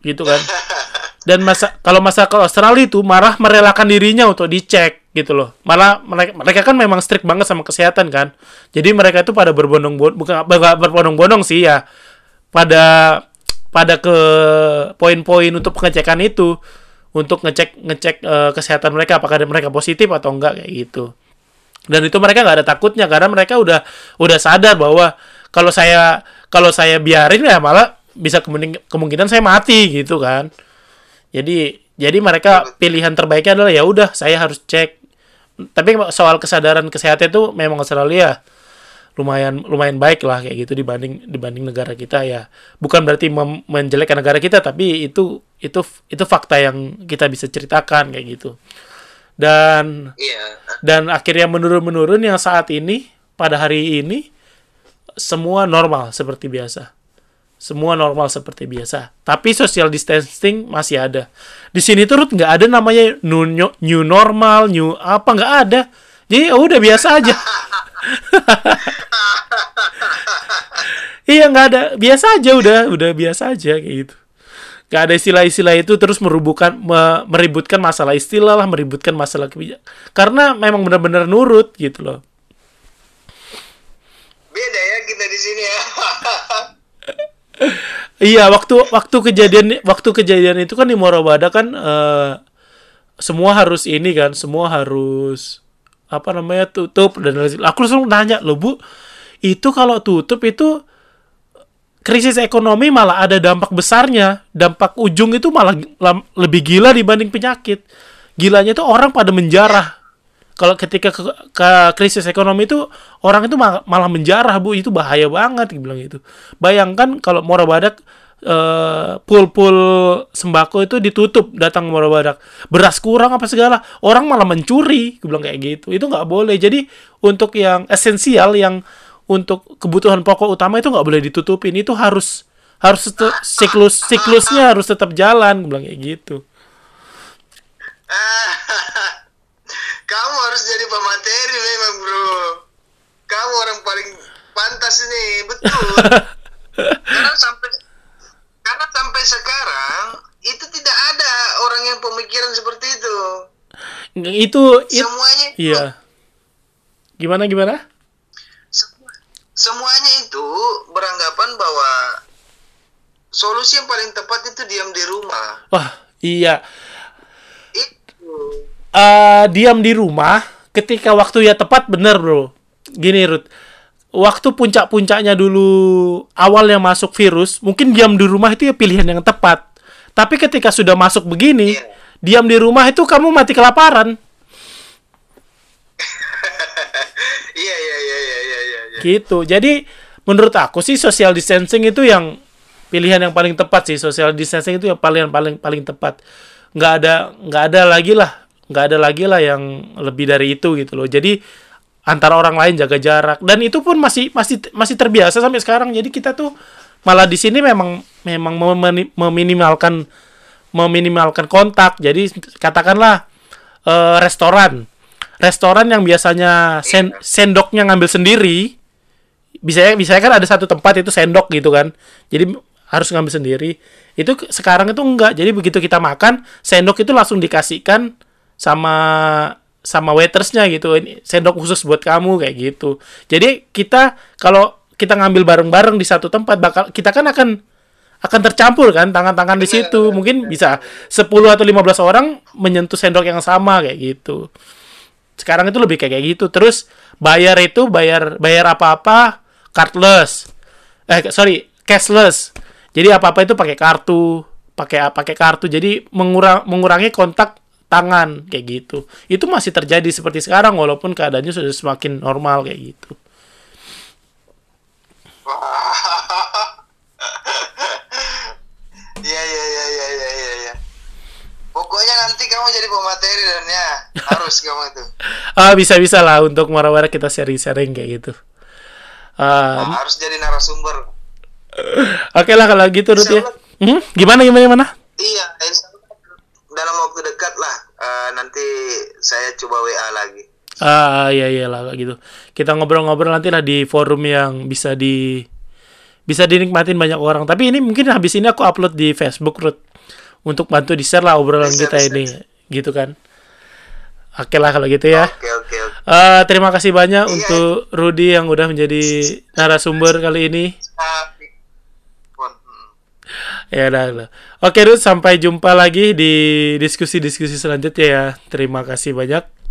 Gitu kan. Dan masa kalau masyarakat Australia itu marah merelakan dirinya untuk dicek gitu loh. Malah mereka mereka kan memang strict banget sama kesehatan kan. Jadi mereka itu pada berbondong-bondong bukan bukan berbondong-bondong sih ya. Pada pada ke poin-poin untuk pengecekan itu untuk ngecek ngecek eh, kesehatan mereka apakah mereka positif atau enggak kayak gitu. Dan itu mereka nggak ada takutnya karena mereka udah udah sadar bahwa kalau saya kalau saya biarin ya malah bisa kemungkinan, kemungkinan saya mati gitu kan. Jadi jadi mereka pilihan terbaiknya adalah ya udah saya harus cek. Tapi soal kesadaran kesehatan itu memang Australia lumayan lumayan baik lah kayak gitu dibanding dibanding negara kita ya. Bukan berarti mem- menjelekkan negara kita tapi itu itu itu fakta yang kita bisa ceritakan kayak gitu. Dan Iya. dan akhirnya menurun-menurun yang saat ini pada hari ini semua normal seperti biasa. Semua normal seperti biasa. Tapi social distancing masih ada. Di sini tuh Ruth, nggak ada namanya new, new new normal new apa nggak ada. Jadi ya udah biasa aja. iya nggak ada biasa aja udah udah biasa aja kayak gitu. Gak ada istilah-istilah itu terus merubukan me- meributkan masalah istilah lah, meributkan masalah kebijakan. Karena memang benar-benar nurut gitu loh. Beda ya kita di sini ya. Iya, waktu waktu kejadian waktu kejadian itu kan di Morobada kan eh, semua harus ini kan, semua harus apa namanya tutup dan lain- aku langsung nanya loh bu, itu kalau tutup itu krisis ekonomi malah ada dampak besarnya, dampak ujung itu malah lebih gila dibanding penyakit. Gilanya itu orang pada menjarah. Kalau ketika ke, ke- krisis ekonomi itu orang itu ma- malah menjarah bu, itu bahaya banget bilang itu. Bayangkan kalau Muara Badak eh, pool-pool sembako itu ditutup datang Muara Badak, beras kurang apa segala, orang malah mencuri, gue bilang kayak gitu. Itu nggak boleh. Jadi untuk yang esensial yang untuk kebutuhan pokok utama itu nggak boleh ditutupin. Itu harus harus siklus siklusnya harus tetap jalan, gue bilang kayak gitu. Kamu harus jadi pemateri memang bro. Kamu orang paling pantas ini betul. karena sampai karena sampai sekarang itu tidak ada orang yang pemikiran seperti itu. Itu it, Semuanya itu, iya. Gimana gimana? semua- semuanya itu beranggapan bahwa solusi yang paling tepat itu diam di rumah. Wah, iya. Itu. eh diam di rumah ketika waktu ya tepat bener bro gini Ruth waktu puncak-puncaknya dulu awalnya masuk virus mungkin diam di rumah itu ya pilihan yang tepat tapi ketika sudah masuk begini Iya. diam di rumah itu kamu mati kelaparan Iya iya iya iya iya iya. iya. gitu jadi menurut aku sih social distancing itu yang pilihan yang paling tepat sih social distancing itu yang paling paling paling tepat nggak ada nggak ada lagi lah nggak ada lagi lah yang lebih dari itu gitu loh jadi antara orang lain jaga jarak. Dan itu pun masih masih masih terbiasa sampai sekarang. Jadi kita tuh malah di sini memang memang meminimalkan meminimalkan kontak. Jadi katakanlah eh, restoran. Restoran yang biasanya sen- sendoknya ngambil sendiri bisa bisa kan ada satu tempat itu sendok gitu kan. Jadi harus ngambil sendiri. Itu sekarang itu enggak. Jadi begitu kita makan sendok itu langsung dikasihkan sama sama waitersnya gitu. Ini sendok khusus buat kamu kayak gitu. Jadi kita kalau kita ngambil bareng-bareng di satu tempat bakal kita kan akan akan tercampur kan tangan-tangan di situ. mungkin bisa 10 atau 15 orang menyentuh sendok yang sama kayak gitu. Sekarang itu lebih kayak gitu. Terus bayar itu bayar bayar apa-apa cardless. Eh sorry cashless. Jadi apa-apa itu pakai kartu pakai pakai kartu. Jadi mengurang mengurangi kontak tangan kayak gitu itu masih terjadi seperti sekarang walaupun keadaannya sudah semakin normal kayak gitu Iya iya iya iya iya iya. Ya. Pokoknya nanti kamu jadi pemateri dan ya harus kamu itu. ah bisa bisa lah untuk marah-marah kita sharing-sharing kayak gitu Ah, Nah, harus jadi narasumber. oke lah kalau gitu Ruth ya Hmm, gimana gimana gimana Iya, insya dalam waktu dekat lah. eh, nanti saya coba WA lagi. Ah iya iya lah gitu. Kita ngobrol-ngobrol nanti lah di forum yang bisa di bisa dinikmatin banyak orang. Tapi ini mungkin habis ini aku upload di Facebook Ruth untuk bantu di share lah obrolan Bisa, kita bisa, ini gitu kan. Oke lah kalau gitu ya. Oke oke oke. Eh, terima kasih banyak Iya. untuk Rudy yang udah menjadi narasumber kali ini. Ah, hmm. Ya udah. udah. Oke Ruth, sampai jumpa lagi di diskusi-diskusi selanjutnya ya. Terima kasih banyak.